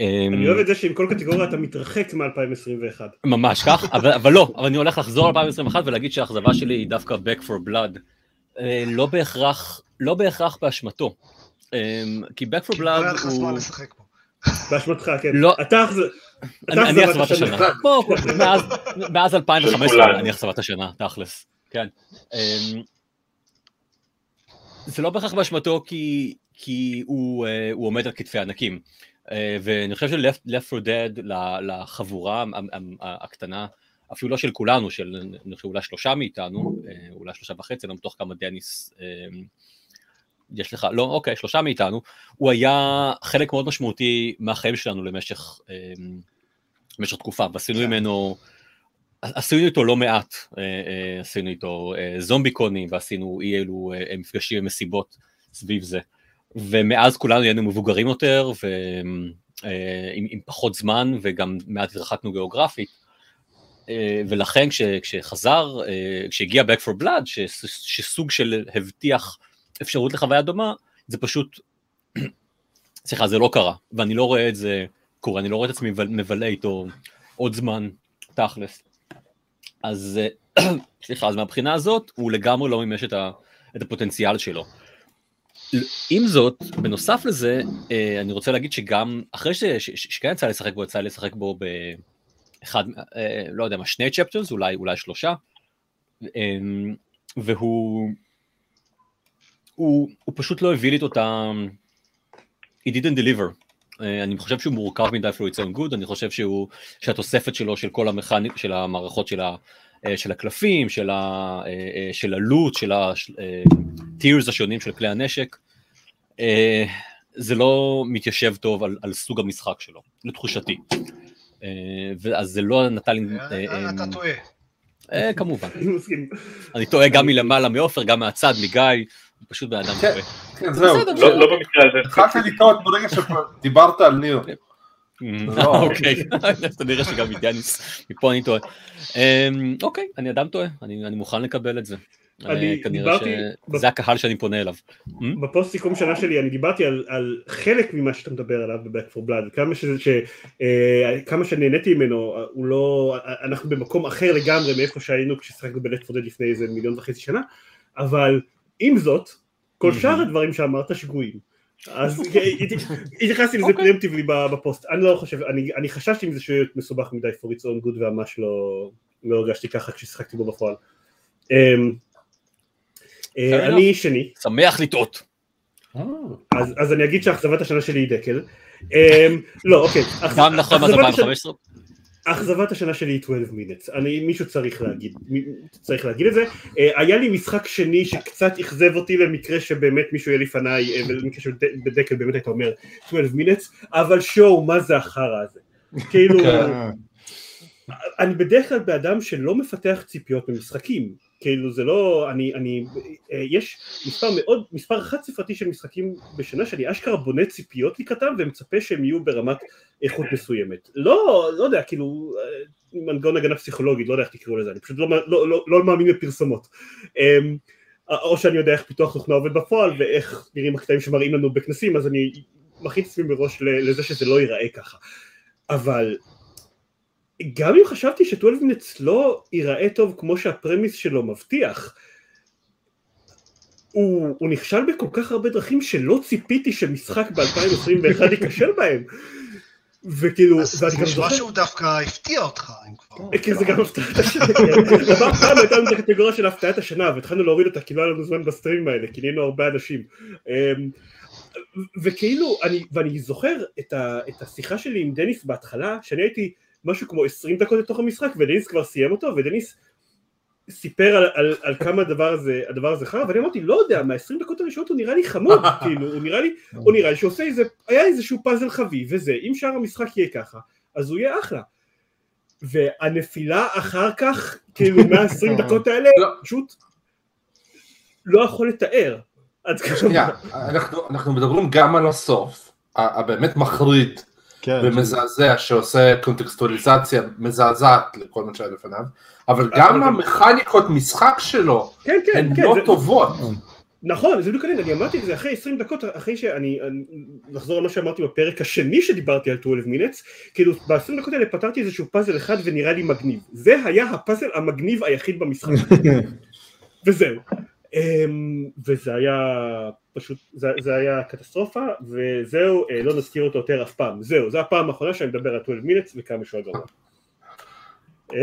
אני אוהב את זה שעם כל קטגוריה אתה מתרחק מ-2021. ממש כך, אבל, אבל לא, אבל אני הולך לחזור ל-2021 ולהגיד שהאכזבה שלי היא דווקא Back for Blood. לא בהכרח, לא בהכרח באשמתו. כי Back for Blood הוא... באשמתך, כן. לא. אתה אני אכזבת השנה. מאז 2015 אני אכזבת השנה, תכלס. כן. זה לא בהכרח באשמתו כי הוא עומד על כתפי ענקים. ואני חושב ש-Left 4 Dead לחבורה הקטנה, אפילו לא של כולנו, של אני חושב אולי שלושה מאיתנו, אולי שלושה וחצי, לא בתוך כמה דניס יש לך, לא, אוקיי, שלושה מאיתנו, הוא היה חלק מאוד משמעותי מהחיים שלנו למשך, למשך תקופה, ועשינו ממנו, עשינו איתו לא מעט, עשינו איתו זומבי קונים, ועשינו אי אלו מפגשים ומסיבות סביב זה. ומאז כולנו נהיינו מבוגרים יותר ועם עם פחות זמן וגם מעט התרחקנו גיאוגרפית. ולכן כש, כשחזר, כשהגיע Back for Blood ש, שסוג של הבטיח אפשרות לחוויה דומה זה פשוט, סליחה זה לא קרה. ואני לא רואה את זה קורה, אני לא רואה את עצמי מבלה איתו עוד זמן תכלס אז סליחה אז מהבחינה הזאת הוא לגמרי לא מימש את, ה, את הפוטנציאל שלו עם זאת, בנוסף לזה, אני רוצה להגיד שגם אחרי שכן יצא לשחק בו, יצא לשחק בו באחד, לא יודע מה, שני צ'פטרס, אולי, אולי שלושה, והוא הוא, הוא פשוט לא הביא לי את אותם, he didn't deliver. אני חושב שהוא מורכב מדי אפילו יצא good, אני חושב שהוא, שהתוספת שלו של כל המכניק, של המערכות של ה... של הקלפים, של, ה, של הלוט, של הטירס השונים של כלי הנשק, זה לא מתיישב טוב על, על סוג המשחק שלו, לתחושתי. אז זה לא נתן לי... אתה טועה. כמובן. אני טועה גם מלמעלה מעופר, גם מהצד, מגיא, פשוט בן אדם טועה. כן, זהו. לא במקרה הזה. התחלתי לטעות ברגע שדיברת על ניר. אוקיי, אז אתה נראה שגם אידיאניס, מפה אני טועה. אוקיי, אני אדם טועה, אני מוכן לקבל את זה. כנראה שזה הקהל שאני פונה אליו. בפוסט סיכום שנה שלי אני דיברתי על חלק ממה שאתה מדבר עליו ב-Back for Blood, כמה שנהניתי ממנו, הוא לא, אנחנו במקום אחר לגמרי מאיפה שהיינו כששחקנו ב-Let for Dead לפני איזה מיליון וחצי שנה, אבל עם זאת, כל שאר הדברים שאמרת שגויים. אז התייחסתי לזה פרימטיבלי בפוסט, אני לא חושב, אני חששתי מזה שהוא מסובך מדי for its own good וממש לא, לא הרגשתי ככה כששחקתי בו בפועל. אני שני. שמח לטעות. אז אני אגיד שאכזבת השנה שלי היא דקל. לא, אוקיי. גם נכון, מה זה 2015? אכזבת השנה שלי היא 12 מינטס, אני, מישהו צריך להגיד, צריך להגיד את זה, uh, היה לי משחק שני שקצת אכזב אותי למקרה שבאמת מישהו יהיה לפניי, uh, ולמקרה שבדקל באמת היית אומר 12 מינטס, אבל שואו, מה זה החרא הזה, כאילו, כן. אני בדרך כלל באדם שלא מפתח ציפיות במשחקים, כאילו זה לא, אני, אני, אה, יש מספר מאוד, מספר חד ספרתי של משחקים בשנה שאני אשכרה בונה ציפיות לקראתם ומצפה שהם יהיו ברמת איכות מסוימת. לא, לא יודע, כאילו, אה, מנגנון הגנה פסיכולוגית, לא יודע איך תקראו לזה, אני פשוט לא, לא, לא, לא מאמין בפרסומות. אמ, או שאני יודע איך פיתוח תוכנה עובד בפועל ואיך נראים הקטעים שמראים לנו בכנסים, אז אני מכין את עצמי מראש לזה שזה לא ייראה ככה. אבל גם אם חשבתי ש-12 מינטס לא ייראה טוב כמו שהפרמיס שלו מבטיח, הוא, הוא נכשל בכל כך הרבה דרכים שלא ציפיתי שמשחק ב-2021 ייכשל בהם. וכאילו, אז זה נשמע שהוא דווקא הפתיע אותך, אם כבר. כן, זה גם הפתעת השנה. דבר פעם הייתה לנו את הקטגוריה של הפתעת השנה, והתחלנו להוריד אותה כי לא היה לנו זמן בסטרימים האלה, כי נהיינו הרבה אנשים. אמ, וכאילו, ואני זוכר את השיחה שלי עם דניס בהתחלה, שאני הייתי משהו כמו 20 דקות לתוך המשחק ודניס כבר סיים אותו ודניס סיפר על, על, על כמה הדבר הזה, הדבר הזה חרא ואני אמרתי לא יודע מה-20 דקות הראשונות הוא נראה לי חמוד כאילו הוא נראה לי, הוא נראה לי שעושה איזה, היה איזשהו פאזל חביב וזה אם שאר המשחק יהיה ככה אז הוא יהיה אחלה. והנפילה אחר כך כאילו מה-20 דקות האלה לא. פשוט לא יכול לתאר. אנחנו מדברים גם על הסוף הבאמת מחריד כן, ומזעזע שעושה קונטקסטואליזציה מזעזעת לכל מה שהיה לפניו, אבל גם המכניקות משחק שלו כן, כן, הן כן, לא זה... טובות. נכון, זה בדיוק העניין, אני אמרתי את זה אחרי 20 דקות, אחרי שאני, נחזור על מה שאמרתי בפרק השני שדיברתי על 12 מינטס, כאילו ב-20 דקות האלה פתרתי איזשהו פאזל אחד ונראה לי מגניב, זה היה הפאזל המגניב היחיד במשחק, וזהו. אמ, וזה היה פשוט, זה, זה היה קטסטרופה, וזהו, אה, לא נזכיר אותו יותר אף פעם, זהו, זו הפעם האחרונה שאני מדבר על 12 מינטס וכמה שהוא גרוע.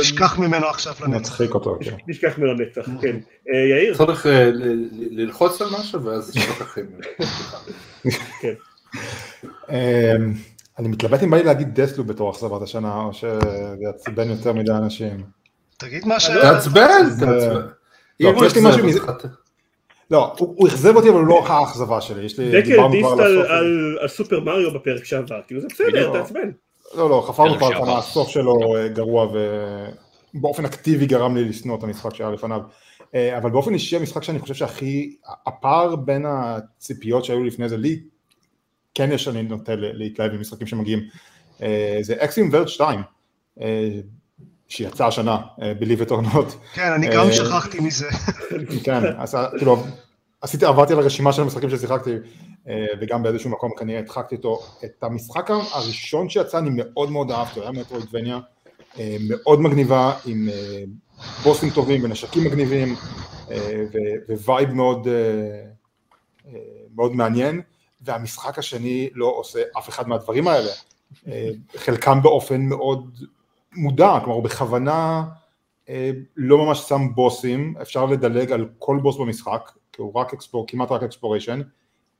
נשכח ממנו עכשיו לנצח. נצחיק אותו, כן. נשכח ממנו לנצח, כן. אה, יאיר? צריך אה, ללחוץ על משהו ואז שוכחים. כן. אמ, אני מתלבט אם בא לי להגיד דסלו בתור אכזבת השנה, או שזה יעצבן יותר מדי אנשים. תגיד מה ש... תעצבן, תעצבן. לא, יש לי משהו מזה... לא, הוא אכזב אותי אבל הוא לא האכזבה שלי, יש לי... דקל דיסט על סופר מריו בפרק שעבר, כאילו זה בסדר, תעצבן. לא, לא, חפרנו כבר כמה הסוף שלו אה, גרוע ובאופן אקטיבי גרם לי לשנוא את המשחק שהיה לפניו. אה, אבל באופן אישי המשחק שאני חושב שהכי, הפער בין הציפיות שהיו לפני זה, לי כן יש אני נוטה להתלהב במשחקים שמגיעים, אה, זה אקסים ורד 2. שיצא השנה, Believe it or not. כן, אני גם שכחתי מזה. כן, אז כאילו, עשיתי, עברתי על הרשימה של המשחקים ששיחקתי, וגם באיזשהו מקום כנראה הדחקתי אותו. את המשחק הראשון שיצא אני מאוד מאוד אהבתי, היה Metroidvania, מאוד מגניבה, עם בוסים טובים ונשקים מגניבים, ו vibe מאוד, מאוד מעניין, והמשחק השני לא עושה אף אחד מהדברים האלה. חלקם באופן מאוד מודע, כלומר הוא בכוונה אה, לא ממש שם בוסים, אפשר לדלג על כל בוס במשחק, כי הוא רק explor, כמעט רק exploration,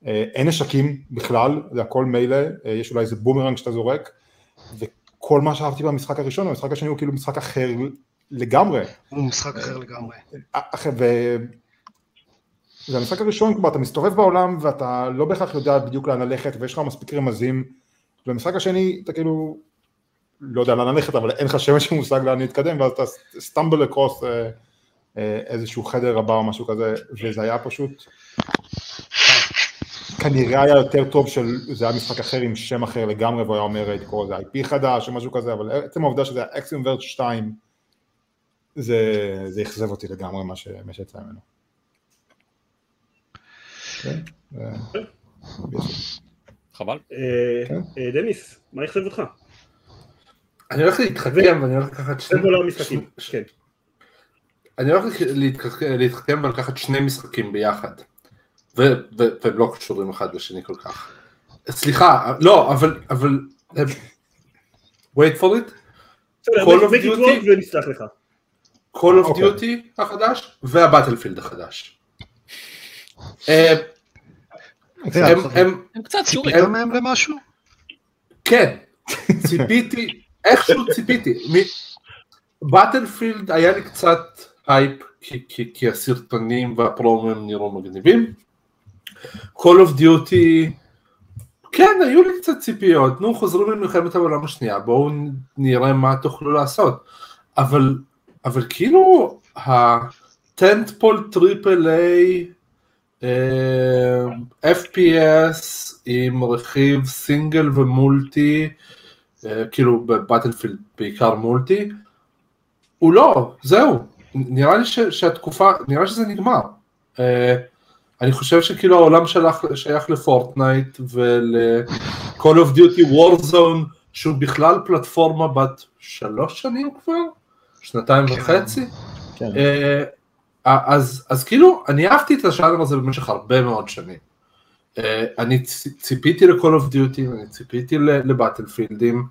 אה, אין נשקים בכלל, זה הכל melee, אה, יש אולי איזה בומרנג שאתה זורק, וכל מה שאהבתי במשחק הראשון, המשחק השני הוא כאילו משחק אחר לגמרי. הוא משחק אחר לגמרי. ו... במשחק הראשון, כלומר אתה מסתובב בעולם ואתה לא בהכרח יודע בדיוק לאן ללכת ויש לך מספיק רמזים, במשחק השני אתה כאילו לא יודע לאן ללכת, אבל אין לך ממש מושג לאן להתקדם, ואז אתה stumble across אה, אה, איזשהו חדר הבא או משהו כזה, וזה היה פשוט, כנראה היה יותר טוב של, זה היה משחק אחר עם שם אחר לגמרי, והוא היה אומר, הייתי קורא לזה IP חדש או משהו כזה, אבל עצם העובדה שזה היה אקסיום ורד 2, זה אכזב אותי לגמרי מה שיצא ממנו. כן, חבל. כן. דניס, מה אכזב אותך? אני הולך להתחכם ואני הולך לקחת שני... עולם משחקים, כן. אני הולך להתחכם ולקחת שני משחקים ביחד. והם לא קשורים אחד לשני כל כך. סליחה, לא, אבל, אבל, wait for it, Call of Duty ונסלח לך. Call of אוקיי. Duty החדש והבטלפילד החדש. אה, הם קצת ציפית מהם למשהו? כן, ציפיתי, איכשהו ציפיתי. Battlefield היה לי קצת הייפ כי הסרטונים והפרומים נראו מגניבים. Call of Duty, כן, היו לי קצת ציפיות, נו, חוזרים למלחמת העולם השנייה, בואו נראה מה תוכלו לעשות. אבל, אבל כאילו, ה tentpole triple A, FPS עם רכיב סינגל ומולטי, כאילו בבטלפילד בעיקר מולטי, הוא לא, זהו, נראה לי ש, שהתקופה, נראה שזה נגמר. Uh, אני חושב שכאילו העולם שלך, שייך לפורטנייט ול-call of duty warzone שהוא בכלל פלטפורמה בת שלוש שנים כבר? שנתיים כן. וחצי? כן. Uh, אז, אז כאילו אני אהבתי את הז'אנר הזה במשך הרבה מאוד שנים. אה, אני ציפיתי ל-call of duty, אני ציפיתי לבטלפילדים,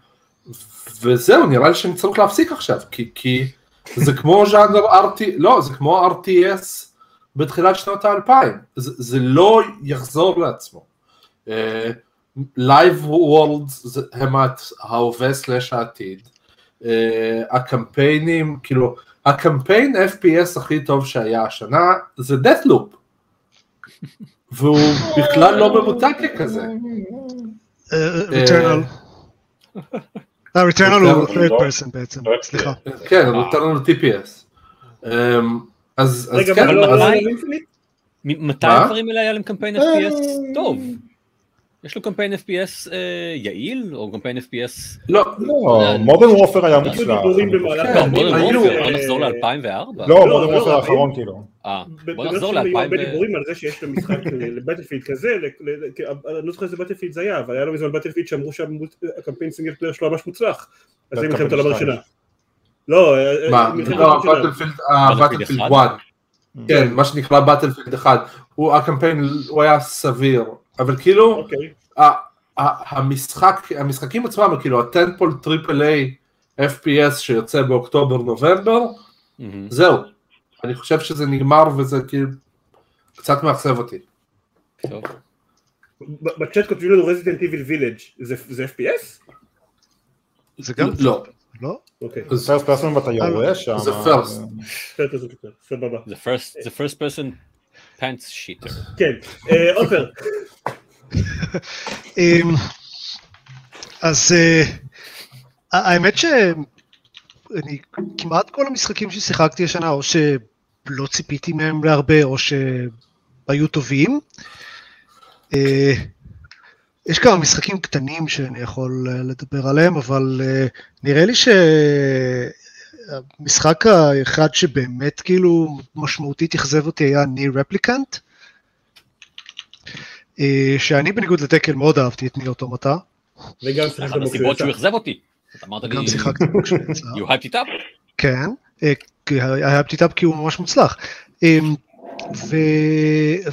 וזהו, נראה לי שאני צריך להפסיק עכשיו, כי, כי זה כמו ז'אנר RT, לא, זה כמו RTS בתחילת שנות האלפיים, זה, זה לא יחזור לעצמו. live אה, worlds הם ההווה slash העתיד, אה, הקמפיינים, כאילו, הקמפיין FPS הכי טוב שהיה השנה זה Deathloop, והוא בכלל לא ממותג ככזה. Returnal. Returnal הוא third person בעצם, סליחה. כן, Returnal הוא TPS. אז כן, מתי לדברים האלה היה להם קמפיין FPS טוב? יש לו קמפיין FPS אה, יעיל, או קמפיין FPS... לא, לא, Modern Warfare היה מוצלח. לא, Modern Warfare, בוא נחזור ל-2004. לא, Modern Warfare האחרון כאילו. בוא נחזור ל-2004. הרבה דיבורים על זה שיש לו משחק ל Battlefield כזה, אני לא זוכר איזה Battlefield זה היה, אבל היה לו מזמן Battlefield שאמרו שהקמפיין single player שלו ממש מוצלח. אז זה מלחמת העולם הראשונה. לא, מלחמת העולם הראשונה. בטלפילד 1. כן, מה שנקרא Battlefield 1. הקמפיין הוא היה סביר. אבל כאילו, okay. אוקיי. המשחק, המשחקים עצמם, כאילו ה tentpole triple A FPS שיוצא באוקטובר נובמבר, mm-hmm. זהו. אני חושב שזה נגמר וזה כאילו קצת מאכזב אותי. טוב. בצ'אט כותבים לנו Resident Evil Village זה FPS? זה גם לא. לא? אוקיי. זה first person ואתה יורה שם. זה first. סבבה. זה פרסט פרסון פאנס שיטר. כן, אה, עופר. אמ, אז אה, האמת שאני כמעט כל המשחקים ששיחקתי השנה או שלא ציפיתי מהם להרבה או שהיו טובים. אה, יש כמה משחקים קטנים שאני יכול לדבר עליהם, אבל נראה לי שהמשחק האחד שבאמת כאילו משמעותית אכזב אותי היה ניר רפליקנט. אה, שאני בניגוד לתקל מאוד אהבתי את ניר אוטומטה. וגם שיחקת בו הסיבות שהוא אכזב אותי. אמרת לי, גם שיחקתי בו כשהוא יצא. You hyped it up? כן, אה, hyped it up כי הוא ממש מוצלח. אה,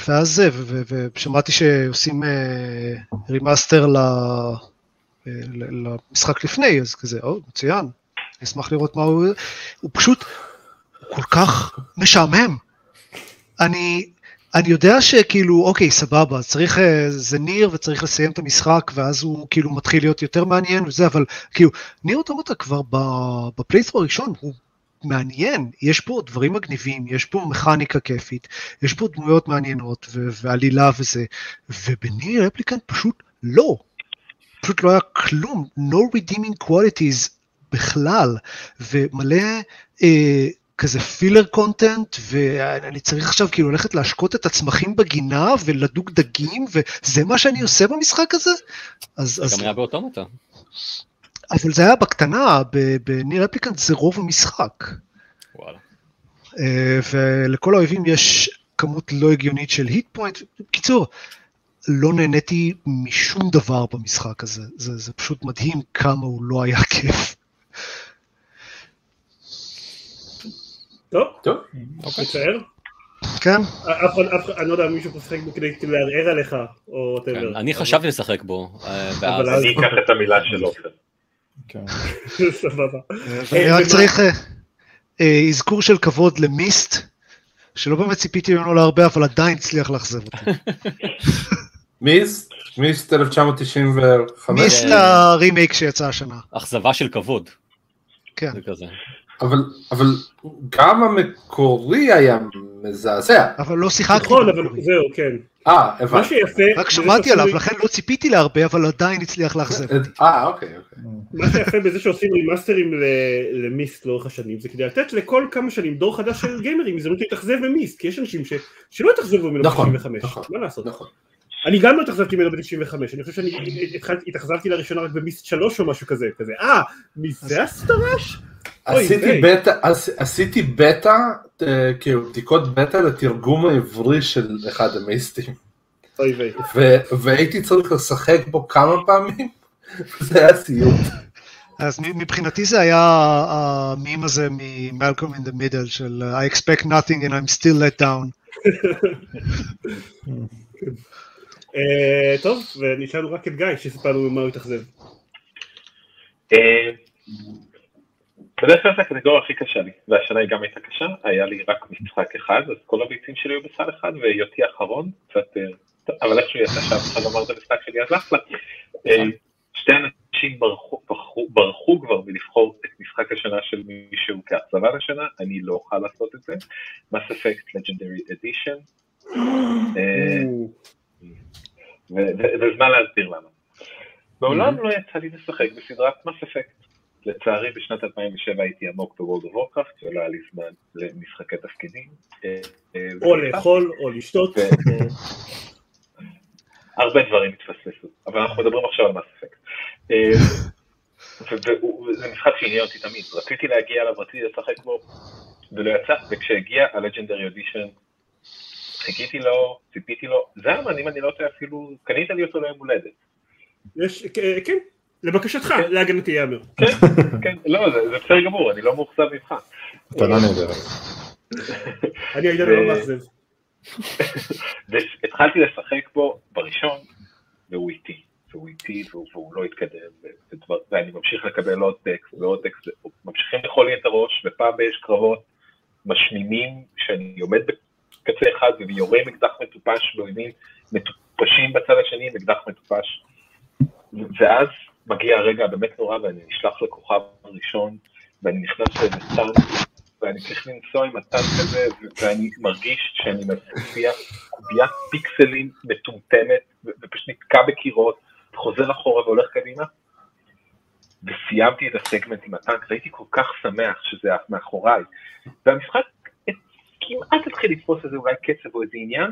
ואז ושמעתי שעושים remaster למשחק לפני, אז כזה, או, מצוין, אני אשמח לראות מה הוא, הוא פשוט כל כך משעמם. אני, אני יודע שכאילו, אוקיי, סבבה, צריך, אה, זה NieR וצריך לסיים את המשחק, ואז הוא כאילו מתחיל להיות יותר מעניין וזה, אבל כאילו, NieR Automata כבר ב playthrough הראשון, הוא מעניין, יש פה דברים מגניבים, יש פה מכניקה כיפית, יש פה דמויות מעניינות ו- ועלילה וזה, ובניר אפליקנט פשוט לא, פשוט לא היה כלום, no redeeming qualities בכלל, ומלא אה, כזה פילר קונטנט, ואני צריך עכשיו כאילו ללכת להשקות את הצמחים בגינה ולדוג דגים, וזה מה שאני עושה במשחק הזה? אז... זה אז... גם היה באוטומטה. אבל זה היה בקטנה, בניר אפליקנט זה רוב המשחק. וואלה. אה, ולכל האויבים יש כמות לא הגיונית של היט פוינט. בקיצור, לא נהניתי משום דבר במשחק הזה. זה, זה פשוט מדהים כמה הוא לא היה כיף. טוב, טוב, מצער. כן? אף אחד, אף אחד, אני לא יודע, מישהו פה שיחק בו כדי לערער עליך, או כן, whatever. אני חשבתי לשחק בו, אה, אבל. אז- אני אקח את המילה של עופר. כן. סבבה. אני רק ומה- צריך אה, אה, אזכור של כבוד למיסט, שלא באמת ציפיתי ממנו להרבה, אבל עדיין הצליח לאכזב אותי. מיסט? מיסט 1995? מיסט הרימייק שיצא השנה. אכזבה של כבוד. כן. זה כזה. אבל, אבל גם המקורי היה מזעזע. אבל לא שיחקתי. נכון, אבל. זהו, כן. אה, מה הבנתי. שיפה... רק זה שמעתי שעושים- עליו, לכן לא ציפיתי להרבה, אבל עדיין הצליח לאכזב אותי. אה, אוקיי, אוקיי. מה שיפה בזה שעושים רימאסטרים ל- למיסט לאורך השנים, זה כדי לתת לכל כמה שנים דור חדש של גיימרים הזדמנות להתאכזב במיסט, כי יש אנשים ש- שלא התאכזבו ממנו נכון, ב-95, נכון. מה לעשות? נכון. אני גם לא התאכזבתי ממנו ב-95, אני חושב שאני התאכזבתי לראשונה רק במיסט 3 או משהו כזה, כזה, אה, מזה הסטרש? אוי, עשיתי. בטא, אה, כאילו בדיקות בטא לתרגום העברי של אחד המיסטים, והייתי צריך לשחק בו כמה פעמים, זה היה סיוט. אז מבחינתי זה היה המים הזה מ-Malcolm in the Middle של I expect nothing and I'm still let down. אה, טוב, ונשארנו רק את גיא שסיפרנו ממה הוא התאכזב. אה, בדרך כלל זה הקטגוריה הכי קשה לי, והשנה היא גם הייתה קשה, היה לי רק משחק אחד, אז כל הביצים שלי היו בסל אחד, והיותי האחרון, קצת, אה, אבל איכשהו יצא שאף אחד לא אמר את המשחק שלי, אז אחלה. שתי אנשים ברחו, ברחו, ברחו כבר מלבחור את משחק השנה של מישהו כאכזבה לשנה, אני לא אוכל לעשות את זה. Mass Effect Legendary Edition. אה, ו- ו- וזמן להסביר למה. מעולם לא יצא לי לשחק בסדרת Mass Effect. לצערי בשנת 2007 הייתי עמוק ב-World of Warcraft ולא היה לי זמן למשחקי תפקידים. אה, אה, או ונכנסתי- לאכול, או לשתות. הרבה דברים התפספסו, אבל אנחנו מדברים עכשיו על. אה, ו- ו- וזה משחק שעניין אותי תמיד, רציתי להגיע אליו, רציתי לשחק בו, ולא יצא, וכשהגיע ה-Legendary Edition, חיכיתי לו, ציפיתי לו, זה היה אם אני לא טועה אפילו, קנית לי אותו ליום הולדת. יש, אה, כן, לבקשתך, להגנתי ייאמר. כן, כן, לא, זה זה בסדר גמור, אני לא מאוכזב ממך. מתנה נהדרת. אני הייתי לא מאכזב. והתחלתי לשחק בו בראשון, והוא איטי, והוא איטי והוא, לא התקדם, ואני ממשיך לקבל עוד טקסט ועוד טקסט, ממשיכים לאכול לי את הראש, ופעם יש קרבות משמימים, שאני עומד בקצה אחד ויורה עם אקדח מטופש באויבים מטופשים בצד השני עם אקדח מטופש, ואז מגיע הרגע הבאמת נורא ואני נשלח לכוכב הראשון, ואני נכנס לנתן, ואני צריך לנסוע עם הטנק הזה, ו- ואני מרגיש שאני מפיע קוביית פיקסלים מטומטמת, ופשוט נתקע בקירות, חוזר אחורה והולך קדימה. וסיימתי את הסגמנט עם הטנק, והייתי כל כך שמח שזה מאחוריי. והמשחק כמעט התחיל לתפוס איזה אולי קצב או איזה עניין,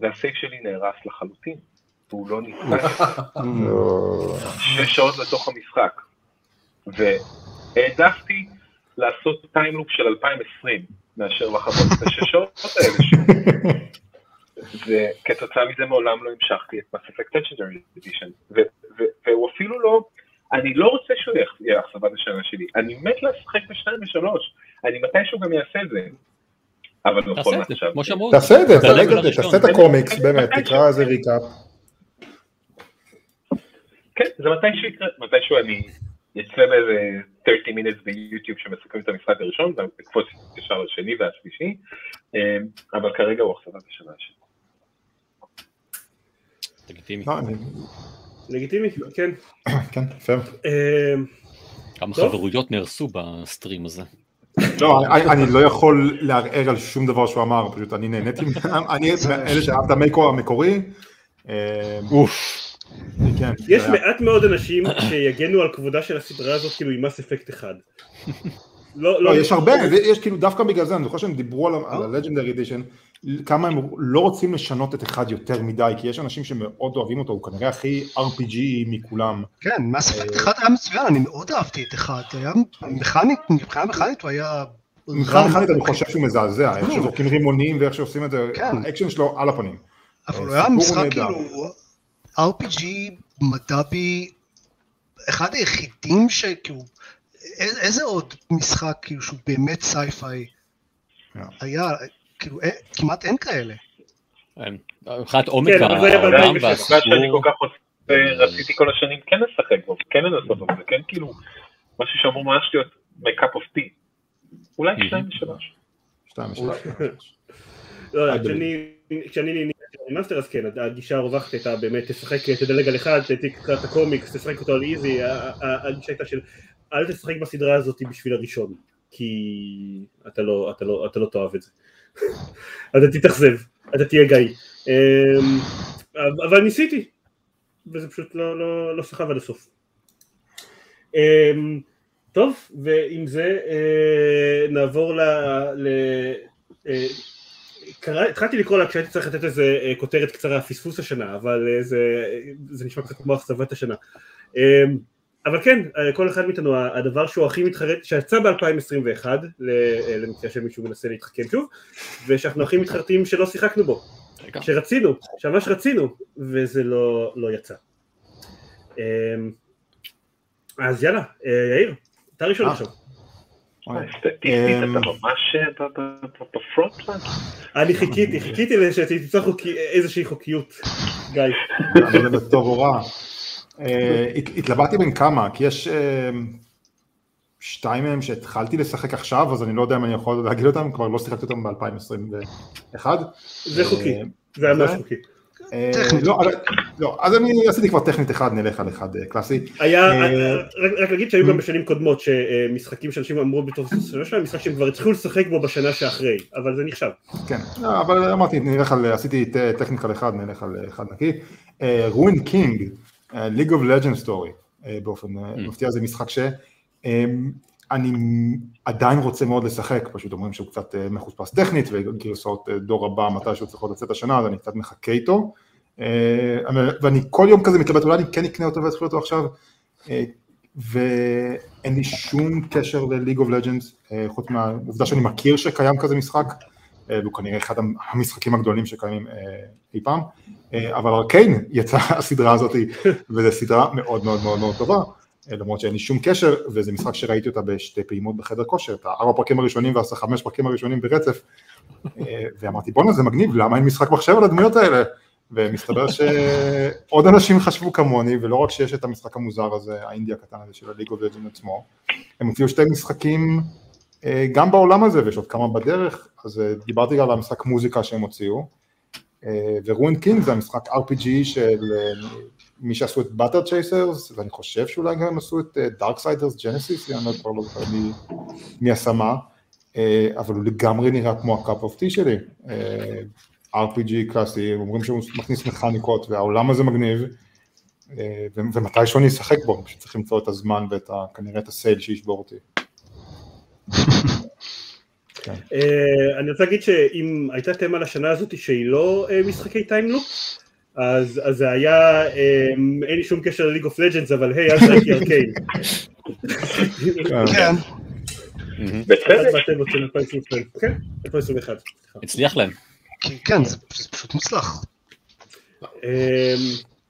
והסייף שלי נהרס לחלוטין, והוא לא. לא. שש שעות לתוך המשחק. והעדפתי לעשות time loop של 2020 מאשר לחוות את השש שעות האלה שוב. וכתוצאה מזה מעולם לא המשכתי את Legendary Edition. ו- ו- והוא אפילו לא, אני לא רוצה שהוא יהיה אכזבת השנה שלי, אני מת לשחק בשניים ושלוש, אני מתישהו גם אעשה את זה. אבל זה, עכשיו, כמו שאמרו. תעשה את זה, הראשון. תעשה את הקומיקס, באמת, תקרא איזה ריקאפ. כן, זה מתישהו יקרה, מתישהו אני אצא באיזה 30 minutes ביוטיוב שמסכמים את המשחק הראשון, ואקפוץ ישר לשני והשלישי, אמ, אבל כרגע הוא אכזבת השנה שלי. לגיטימי. לא, לגיטימי, כן. כן, פייר. אה, כמה טוב. חברויות נהרסו בסטרים הזה. לא, אני- אני לא יכול לערער על שום דבר שהוא אמר, פשוט אני נהניתי, אני מאלה שאהב את המקו המקורי. אה, כן, זה יש היה- מעט מאוד אנשים שיגנו על כבודה של הסדרה הזאת כאילו עם Mass Effect אחד. לא, לא, יש הרבה, יש כאילו דווקא בגלל זה, אני זוכר שהם דיברו על ה-Legendary Edition, כמה הם לא רוצים לשנות את אחד יותר מדי, כי יש אנשים שמאוד אוהבים אותו, הוא כנראה הכי RPG מכולם. כן, Mass Effect אחד היה מצוין, אני מאוד אהבתי את אחד, היה מכנית, מבחינה מכנית הוא היה... מבחינה מכנית אני חושב שהוא מזעזע, איך שזורקים רימונים ואיך שעושים את זה, כן. האקשן שלו על הפנים. אבל הוא סיפור היה משחק. כאילו RPG מד"בי, אחד היחידים שכאילו, איזה עוד משחק כאילו שהוא באמת sci-fi כן. היה, כאילו, כמעט אין כאלה. מבחינת עומק העולם והסיפור. שאני כל כך רציתי כל השנים כן לשחק בו, כן לנסות בו, זה כן כאילו משהו שאמור ממש להיות my cup of tea. אולי שתיים ושלוש. שתיים ושלוש. לא, כשאני מאסטר אז כן, הגישה הרווחת הייתה באמת תשחק, תדלג על אחד, תקרא את הקומיקס, תשחק אותו על easy, הגישה הייתה של אל תשחק בסדרה הזאת בשביל הראשון, כי אתה לא, אתה לא, אתה לא תאהב את זה. אתה תתאכזב, אתה תהיה גיא. אמ, אבל ניסיתי, וזה פשוט לא, לא, לא סחב עד הסוף. אמ, טוב, ועם זה אה, נעבור ל... ל אה, קרא, התחלתי לקרוא לה כשהייתי צריך לתת איזה אה, כותרת קצרה, פספוס השנה, אבל זה, זה נשמע קצת כמו אכזבת השנה. אבל כן, כל אחד מאיתנו, הדבר שהוא הכי מתחרט, שיצא ב-2021, למקרה שמישהו מנסה להתחכם שוב, ושאנחנו הכי מתחרטים שלא שיחקנו בו, שרצינו, שממש רצינו, וזה לא, לא יצא. אמ, אז יאללה, יאיר, אתה ראשון עכשיו. אתה ממש אני חיכיתי, חיכיתי שתמצא איזושהי חוקיות, גיא. אני לא יודע טוב או רע. התלבטתי בין כמה, כי יש שתיים מהם שהתחלתי לשחק עכשיו, אז אני לא יודע אם אני יכול להגיד אותם, כבר לא שיחקתי אותם ב-2021. זה חוקי, זה היה ממש חוקי. לא, לא, אז אני עשיתי כבר טכנית אחד, נלך על אחד קלאסי. היה, רק להגיד שהיו גם בשנים קודמות שמשחקים שאנשים אמרו בתור סביבה שלהם, משחק שהם כבר התחילו לשחק בו בשנה שאחרי, אבל זה נחשב. כן, אבל אמרתי, נלך על, עשיתי technical אחד, נלך על אחד נקי. Ruined King, League of Legends Story, באופן מפתיע זה משחק ש... אני עדיין רוצה מאוד לשחק, פשוט אומרים שהוא קצת מחוספס טכנית וגרסאות דור הבא מתי שהוא צריך לצאת השנה אז אני קצת מחכה איתו. ואני כל יום כזה מתלבט אולי אני כן אקנה אותו ואתחיל אותו עכשיו ואין לי שום קשר לליג אוף לג'נדס חוץ מהעובדה שאני מכיר שקיים כזה משחק והוא כנראה אחד המשחקים הגדולים שקיימים אי פעם. אבל ארקיין יצאה הסדרה הזאת וזו סדרה מאוד מאוד מאוד מאוד טובה למרות שאין לי שום קשר, וזה משחק שראיתי אותה בשתי פעימות בחדר כושר, את הארבע פרקים הראשונים ואת החמש פרקים הראשונים ברצף, ואמרתי בואנה זה מגניב, למה אין משחק מחשב על הדמויות האלה? ומסתבר שעוד אנשים חשבו כמוני, ולא רק שיש את המשחק המוזר הזה, האינדי הקטן הזה של ה League of עצמו, הם הוציאו שתי משחקים גם בעולם הזה, ויש עוד כמה בדרך, אז דיברתי גם על המשחק מוזיקה שהם הוציאו, ו Ruined King זה המשחק RPG של מי שעשו את Battle Chasers, ואני חושב שאולי גם הם עשו את Darksiders Genesis, אני לא כבר לא זוכר מי עשה מה, אבל הוא לגמרי נראה כמו ה cup of tea שלי, RPG קלאסי, אומרים שהוא מכניס מכניקות והעולם הזה מגניב, ומתישהו אני אשחק בו, פשוט צריך למצוא את הזמן ואת כנראה את ה sale שישבור אותי. אני רוצה להגיד שאם הייתה תמה לשנה הזאת שהיא לא משחקי time loop, אז זה היה, אין לי שום קשר ל League of Legends, אבל היי, אז ראיתי Arcane. כן. כן, 2021. הצליח להם. כן, זה פשוט מוצלח.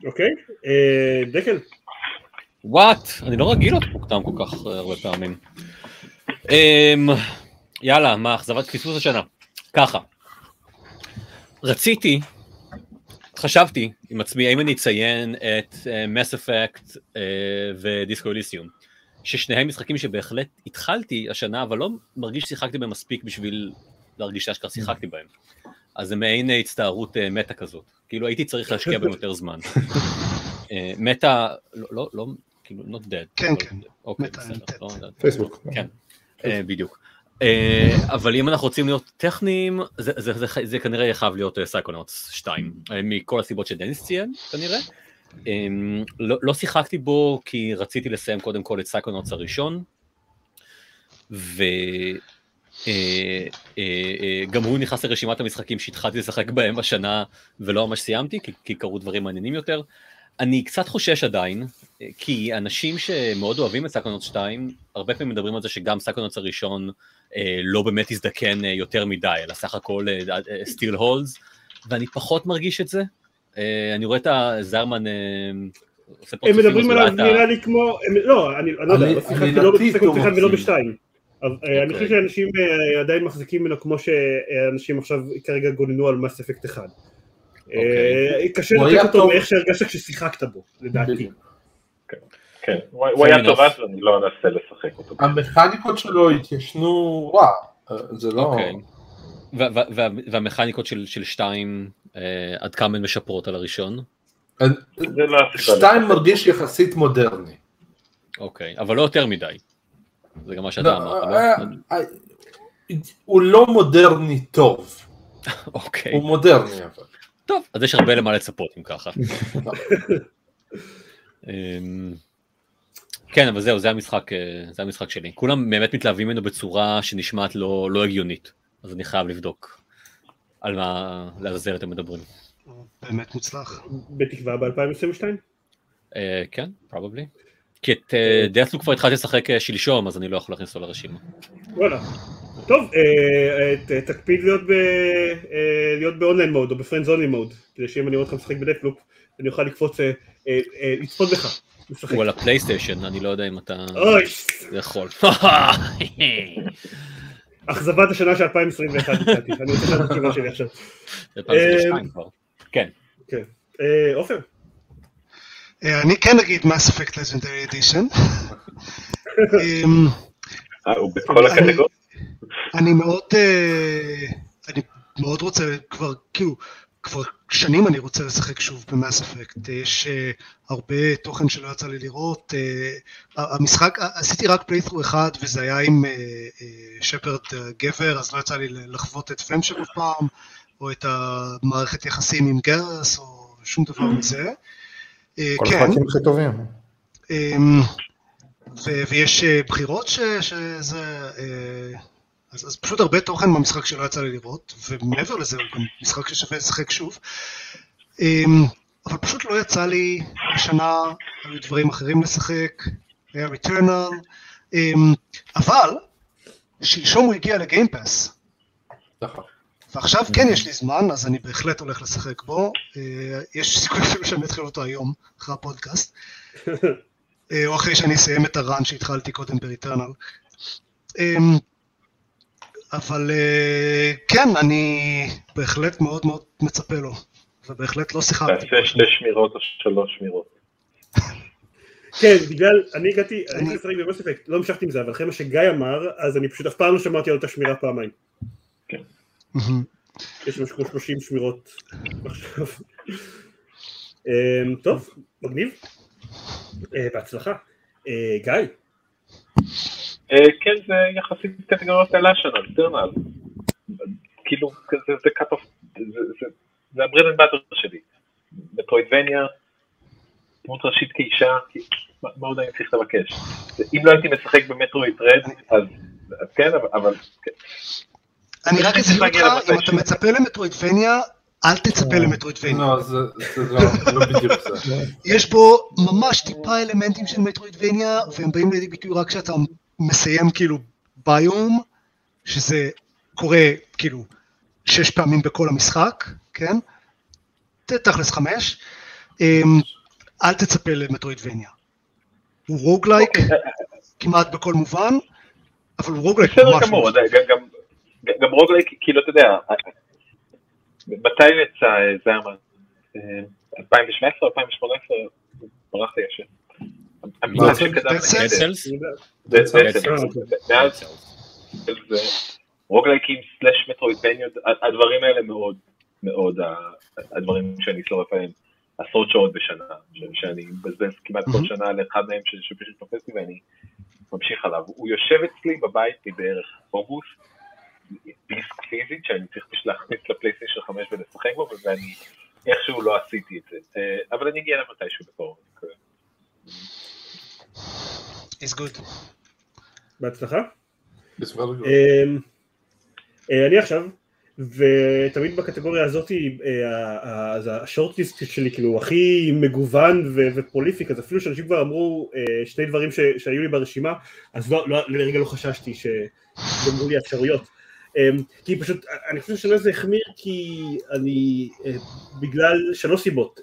אוקיי, דקל. וואט, אני לא רגיל להיות מוקדם כל כך הרבה פעמים. יאללה, מה, אכזבת פספוס השנה. ככה. רציתי חשבתי עם עצמי האם אני אציין את Mass Effect ו Disco Elysium, ששניהם משחקים שבהחלט התחלתי השנה, אבל לא מרגיש ששיחקתי בהם מספיק בשביל להרגיש שאשכרה שיחקתי בהם. אז זה מעין הצטערות meta כזאת, כאילו הייתי צריך להשקיע בהם יותר זמן. meta, לא, לא, כאילו, not dead. כן, כן. אוקיי, בסדר. פייסבוק. כן, בדיוק. אבל אם אנחנו רוצים להיות טכניים, זה, זה, זה, זה כנראה יהיה חייב להיות Psychonauts 2, מכל הסיבות שדניס ציין כנראה. לא, לא שיחקתי בו כי רציתי לסיים קודם כל את Psychonauts הראשון, וגם הוא נכנס לרשימת המשחקים שהתחלתי לשחק בהם השנה ולא ממש סיימתי, כי, כי קרו דברים מעניינים יותר. אני קצת חושש עדיין, כי אנשים שמאוד אוהבים את Psychonauts 2, הרבה פעמים מדברים על זה שגם Psychonauts הראשון אה, לא באמת הזדקן אה, יותר מדי, אלא סך הכל still uh, holds, uh, ואני פחות מרגיש את זה. Uh, אני רואה את הזרמן פה הם מדברים עליו נראה לי כמו, הם, לא, אני לא יודע, לא שיחקתי לא ב Psychonauts 1 ולא ב-2. אני חושב שאנשים עדיין מחזיקים ממנו כמו שאנשים עכשיו כרגע גוננו על Mass Effect אחד. קשה לתת אותו מאיך שהרגשת כששיחקת בו, לדעתי. כן, הוא היה טוב אז ואני לא אנסה לשחק אותו. המכניקות שלו התיישנו, וואו, זה לא... והמכניקות של שתיים, עד כמה הן משפרות על הראשון? שתיים מרגיש יחסית מודרני. אוקיי, אבל לא יותר מדי. זה גם מה שאתה אמרת. הוא לא מודרני טוב. אוקיי. הוא מודרני אבל. טוב, אז יש הרבה למה לצפות אם ככה. כן, אבל זהו, זה המשחק, זה המשחק שלי. כולם באמת מתלהבים ממנו בצורה שנשמעת לא, לא הגיונית, אז אני חייב לבדוק על מה לעזאזל אתם מדברים. באמת מוצלח. בתקווה ב-2022? כן, probably. כי את Deathloop כבר התחלתי לשחק שלשום, אז אני לא יכול להכניס אותו לרשימה. וואלה. טוב, תקפיד להיות ב online mode או ב friends only mode, כדי שאם אני רואה אותך משחק ב Deathloop, אני אוכל לקפוץ, לצפות בך. הוא על הפלייסטיישן, אני לא יודע אם אתה יכול. אכזבת השנה של 2021, אני רוצה לדעת את התשובה שלי עכשיו. 2022 כבר, כן. עופר. אני כן אגיד מס אפקט לג'נדרי אדישן. הוא בכל הקטגוריות? אני מאוד, אני מאוד רוצה כבר, כאילו, כבר שנים אני רוצה לשחק שוב במאס אפקט, יש הרבה תוכן שלא יצא לי לראות, המשחק, עשיתי רק פליית'רו אחד וזה היה עם שפרד גבר, אז לא יצא לי לחוות את פנצ'ר אף פעם, או את המערכת יחסים עם גרס, או שום דבר מזה. כל הפרקים הכי טובים. ויש בחירות שזה... אז, אז פשוט הרבה תוכן במשחק שלא יצא לי לראות, ומעבר לזה הוא גם משחק ששווה לשחק שוב. אבל פשוט לא יצא לי השנה, היו דברים אחרים לשחק, היה ריטרנל, אבל שלשום הוא הגיע לגיימפאס. ועכשיו כן יש לי זמן, אז אני בהחלט הולך לשחק בו. יש סיכוי אפילו שאני אתחיל אותו היום, אחרי הפודקאסט. או אחרי שאני אסיים את הראן שהתחלתי קודם בריטרנל. אבל כן, אני בהחלט מאוד מאוד מצפה לו, ובהחלט לא שיחקתי. תעשה שתי שמירות או שלוש שמירות. כן, בגלל, אני הגעתי, אני לשחק במוס אפקט, לא המשכתי עם זה, אבל אחרי מה שגיא אמר, אז אני פשוט אף פעם לא שמעתי על אותה שמירה פעמיים. כן. יש משהו כמו 30 שמירות עכשיו. טוב, מגניב. בהצלחה. גיא. כן, זה יחסית קטגוריות אלה השנה, טרנל. כאילו, זה cut off, זה הברד אנד באטר שלי. מטרוידבניה, דמות ראשית כאישה, מה עוד אני צריך לבקש? אם לא הייתי משחק במטרואיד רד, אז כן, אבל... אני רק אצליח אותך, אם אתה מצפה למטרואידבניה, אל תצפה למטרואידבניה. לא, זה לא בדיוק זה. יש בו ממש טיפה אלמנטים של מטרואידבניה, והם באים לידי ביטוי רק כשאתה מסיים כאילו ביום, שזה קורה כאילו שש פעמים בכל המשחק, כן? תכלס חמש. אל תצפה למטרואידבניה. הוא רוגלייק כמעט בכל מובן, אבל הוא roguelike ממש... בסדר גמור, גם roguelike, כאילו אתה יודע, מתי יצא זרמן? 2017 או 2018? ברח לי השם. רוגלייקים slash מטרוידווניות, הדברים האלה מאוד מאוד הדברים שאני שורף עליהם עשרות שעות בשנה, שאני מבזבז כמעט כל שנה על אחד מהם שפשוט תופס לי ואני ממשיך עליו. הוא יושב אצלי בבית מבערך אוגוסט, דיסק פיזית שאני צריך פשוט להכניס לפלייסטיישן 5 ולשחק בו ואני איכשהו לא עשיתי את זה, אבל אני אגיע למתישהו בקרוב. Is good. בהצלחה. אני עכשיו, ותמיד בקטגוריה הזאת, אז השורטליסט שלי כאילו הכי מגוון ופרוליפיק, אז אפילו שאנשים כבר אמרו שני דברים שהיו לי ברשימה, אז לרגע לא חששתי שגמרו לי אפשרויות. כי פשוט, אני חושב שהשנה זה החמיר כי אני, בגלל שלוש סיבות,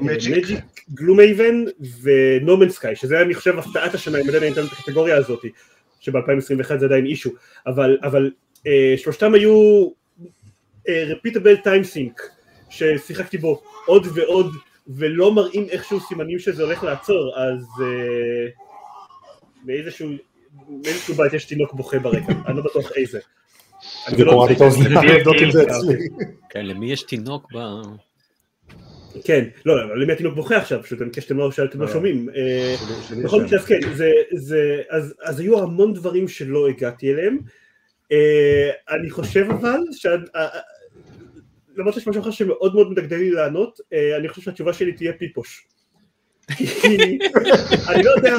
מג'יק, גלום אייבן ונומן סקאי, שזה אני חושב הפתעת השנה, אם עדיין את הקטגוריה הזאת, שב-2021 זה עדיין אישו, אבל, אבל אה, שלושתם היו אה, repeatable time sync, ששיחקתי בו עוד ועוד, ולא מראים איכשהו סימנים שזה הולך לעצור, אז אה, מאיזשהו, מאיזשהו בית יש תינוק בוכה ברקע, אני לא בטוח איזה. אני לא את האוזניים לבדוק אם זה אצלי. כן, למי יש תינוק ב... כן, לא, אבל למי התינוק בוכה עכשיו, פשוט אני שאתם לא שאתם לא שומעים. אה, בכל מקרה, אז כן, זה, זה, אז, אז היו המון דברים שלא הגעתי אליהם. אה, אני חושב אבל, אה, אה, למרות שיש משהו אחר שמאוד מאוד מדגדג לי לענות, אה, אני חושב שהתשובה שלי תהיה פיפוש. אני לא יודע,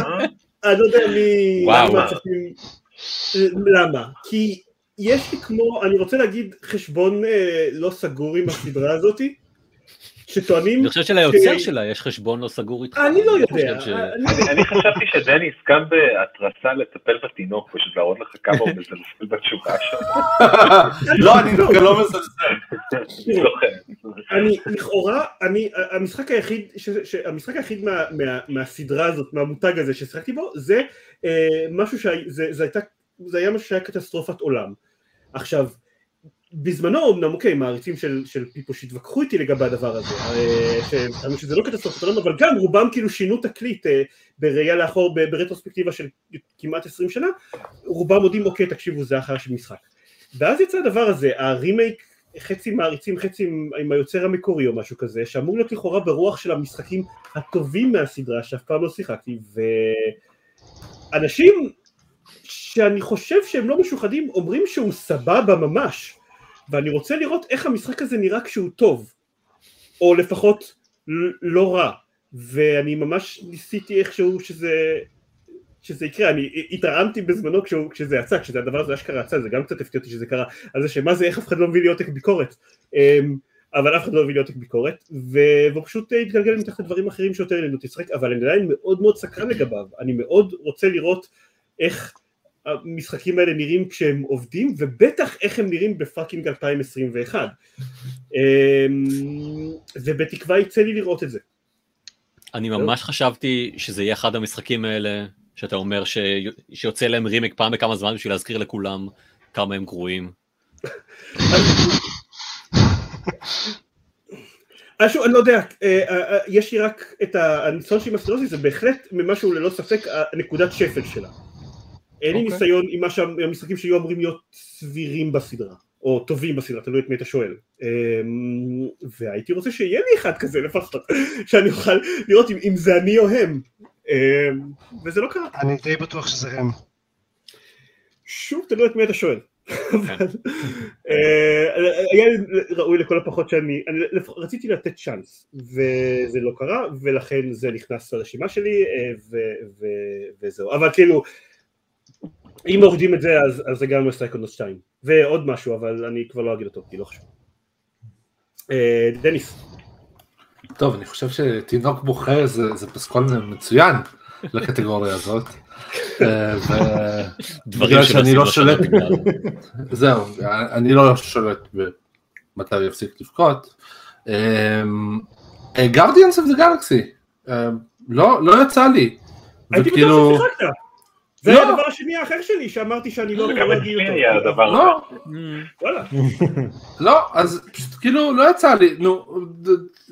אני לא יודע מי... וואו. למה? כי יש לי כמו, אני רוצה להגיד חשבון אה, לא סגור עם הסדרה הזאתי, שטוענים... אני חושב שליוצר ש- שלה יש חשבון לא סגור איתך. אני לא אני יודע, ש- אני- אני- חשבתי שדניס קם בהתרסה לטפל בתינוק, פשוט להראות לך כמה הוא מזלזל בתשובה שלו. לא, אני דווקא לא מזלזל. זוכר. אני לכאורה, אני, המשחק היחיד, ש, ש, המשחק היחיד מה, מה, מהסדרה הזאת, מהמותג הזה ששיחקתי בו, זה אה, משהו שזה זה, הייתה, זה היה משהו שהיה קטסטרופת עולם. עכשיו, בזמנו אמנם אוקיי, מעריצים של, של פיפו שהתווכחו איתי לגבי הדבר הזה, אה, טענו שזה לא קטסטרופת עולם, אבל גם רובם כאילו שינו תקליט אה, בראייה לאחור, ברטרוספקטיבה של כמעט 20 שנה, רובם מודים אוקיי, תקשיבו, זה אחר של משחק. ואז יצא הדבר הזה, הרימייק חצי מעריצים, חצי עם, עם היוצר המקורי או משהו כזה, שאמור להיות לכאורה ברוח של המשחקים הטובים מהסדרה שאף פעם לא שיחקתי, ואנשים שאני חושב שהם לא משוחדים אומרים שהוא סבבה ממש, ואני רוצה לראות איך המשחק הזה נראה כשהוא טוב, או לפחות לא רע, ואני ממש ניסיתי איכשהו שזה... שזה יקרה, אני התרעמתי בזמנו כשהוא, כשזה יצא, כשזה הדבר הזה אשכרה יצא, זה גם קצת הפתיע אותי שזה קרה, על זה שמה זה, איך אף אחד לא מביא לי עותק ביקורת, אמ, אבל אף אחד לא מביא לי עותק ביקורת, והוא פשוט אה, התגלגל מתחת לדברים אחרים שיותר עלינו תשחק, אבל אני עדיין מאוד מאוד סקרן לגביו, אני מאוד רוצה לראות איך המשחקים האלה נראים כשהם עובדים, ובטח איך הם נראים בפאקינג 2021, אמ, ובתקווה יצא לי לראות את זה. אני ממש חשבתי שזה יהיה אחד המשחקים האלה, שאתה אומר ש... שיוצא להם רימק פעם בכמה זמן בשביל להזכיר לכולם כמה הם גרועים. אז שוב, אני לא יודע, אה, אה, אה, יש לי רק את הניסיון שלי עם הסדרה זה בהחלט ממשהו ללא ספק הנקודת שפל שלה. אין לי אוקיי. ניסיון עם מה שהמשחקים שהיו אמורים להיות סבירים בסדרה, או טובים בסדרה, תלוי את מי אתה שואל. אמ, והייתי רוצה שיהיה לי אחד כזה לפחות, שאני אוכל לראות אם- זה אני או הם. אמ, וזה לא קרה. אני די בטוח שזה הם. שוב, תלוי את מי אתה שואל. אבל, אה, היה לי ראוי לכל הפחות שאני, אני רציתי לתת צ'אנס, וזה לא קרה, ולכן זה נכנס לרשימה שלי, אה, וזהו. אבל כאילו, אם מורידים את זה, אז אז זה גם סייקונוס 2. ועוד משהו, אבל אני כבר לא אגיד אותו, כי לא חשוב. אה, דניס, טוב, אני חושב שתינוק בוכה זה זה פסקול מצוין לקטגוריה הזאת. אה, דברים שאני לא שולט, זהו, אני לא שולט במתי הוא יפסיק לבכות. Guardians of the Galaxy, לא לא יצא לי. הייתי בטוח ששיחקת. זה לא. הדבר השני האחר שלי, שאמרתי שאני לא הדבר הזה. לא. לא, אז פשוט כאילו לא יצא לי, נו,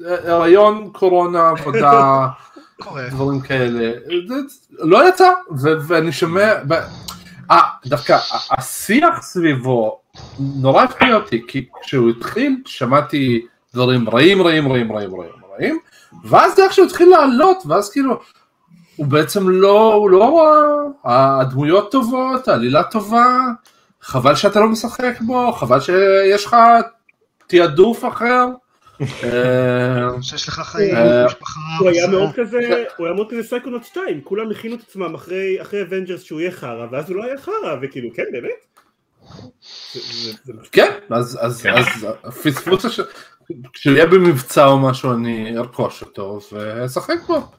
הריון, קורונה, עבודה. דברים כאלה, לא יצא, ואני שומע, אה, דווקא השיח סביבו נורא הפתיע אותי, כי כשהוא התחיל שמעתי דברים רעים רעים רעים רעים רעים רעים, ואז איך שהוא התחיל לעלות, ואז כאילו, הוא בעצם לא, הוא לא רע, הדמויות טובות, העלילה טובה, חבל שאתה לא משחק בו, חבל שיש לך תעדוף אחר. אה, שיש לך חיים, אה, משפחה, הוא היה מאוד כזה, הוא היה מאוד כזה סייקונוט 2, כולם הכינו את עצמם אחרי Avengers שהוא יהיה חרא, ואז הוא לא היה חרא, וכאילו, כן, באמת? משהו. כן, אז, הש... כשהוא יהיה במבצע או משהו אני ארכוש אותו ואשחק בו.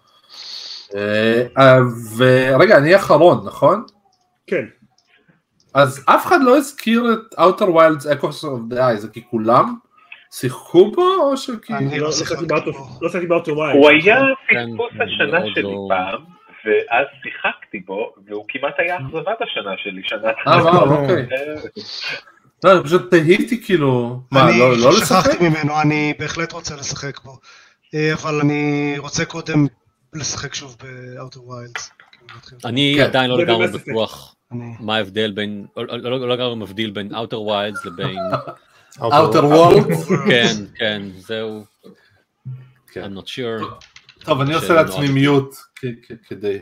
אה, ורגע, אני אחרון, נכון? כן. אז אף אחד לא הזכיר את Outer Wilds Echoes of the Eye, זה כי כולם שיחקו בו או שכי... אני לא לא לא שיחקתי באוטו- בו. לא וואי. הוא היה כן, פספוס מאוד השנה לא- שלי פעם, ואז שיחקתי בו, והוא כמעט היה אכזבת השנה שלי, שנה... אה, וואו, אוקיי. לא, אני פשוט תהיתי כאילו, מה, לא, לא לשחק? אני שכחתי ממנו, אני בהחלט רוצה לשחק בו. אה, אבל אני רוצה קודם לשחק שוב ב-outer wilds. אני כן. עדיין לא לגמרי בטוח מה ההבדל בין, לא- לא לא לגמרי מבדיל בין outer wilds לבין, Outer Worlds? כן, כן, זהו, כן. I'm not sure. טוב, אני עושה לעצמי מיוט כדי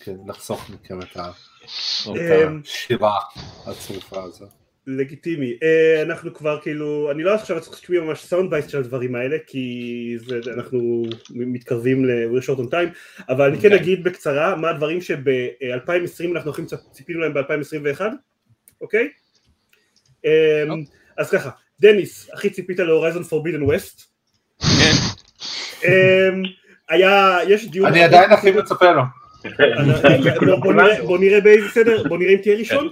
כן, לחסוך מכם את את אוקיי. אמ, השירה הצרופה הזאת. לגיטימי. אה, אנחנו כבר כאילו, אני לא עכשיו צריך שתשמעי ממש sound bites של הדברים האלה, כי זה, אנחנו מתקרבים ל-we're short on time, אבל אני כן אוקיי. אגיד בקצרה מה הדברים שב-2020 אנחנו הולכים, ציפינו להם ב-2021, אוקיי? אה, אז ככה, דניס, הכי ציפית ל Horizon Forbidden West. כן, היה, יש דיון... אני עדיין הכי מצפה לו. בוא- נראה- בוא נראה באיזה סדר, בוא נראה אם תהיה ראשון.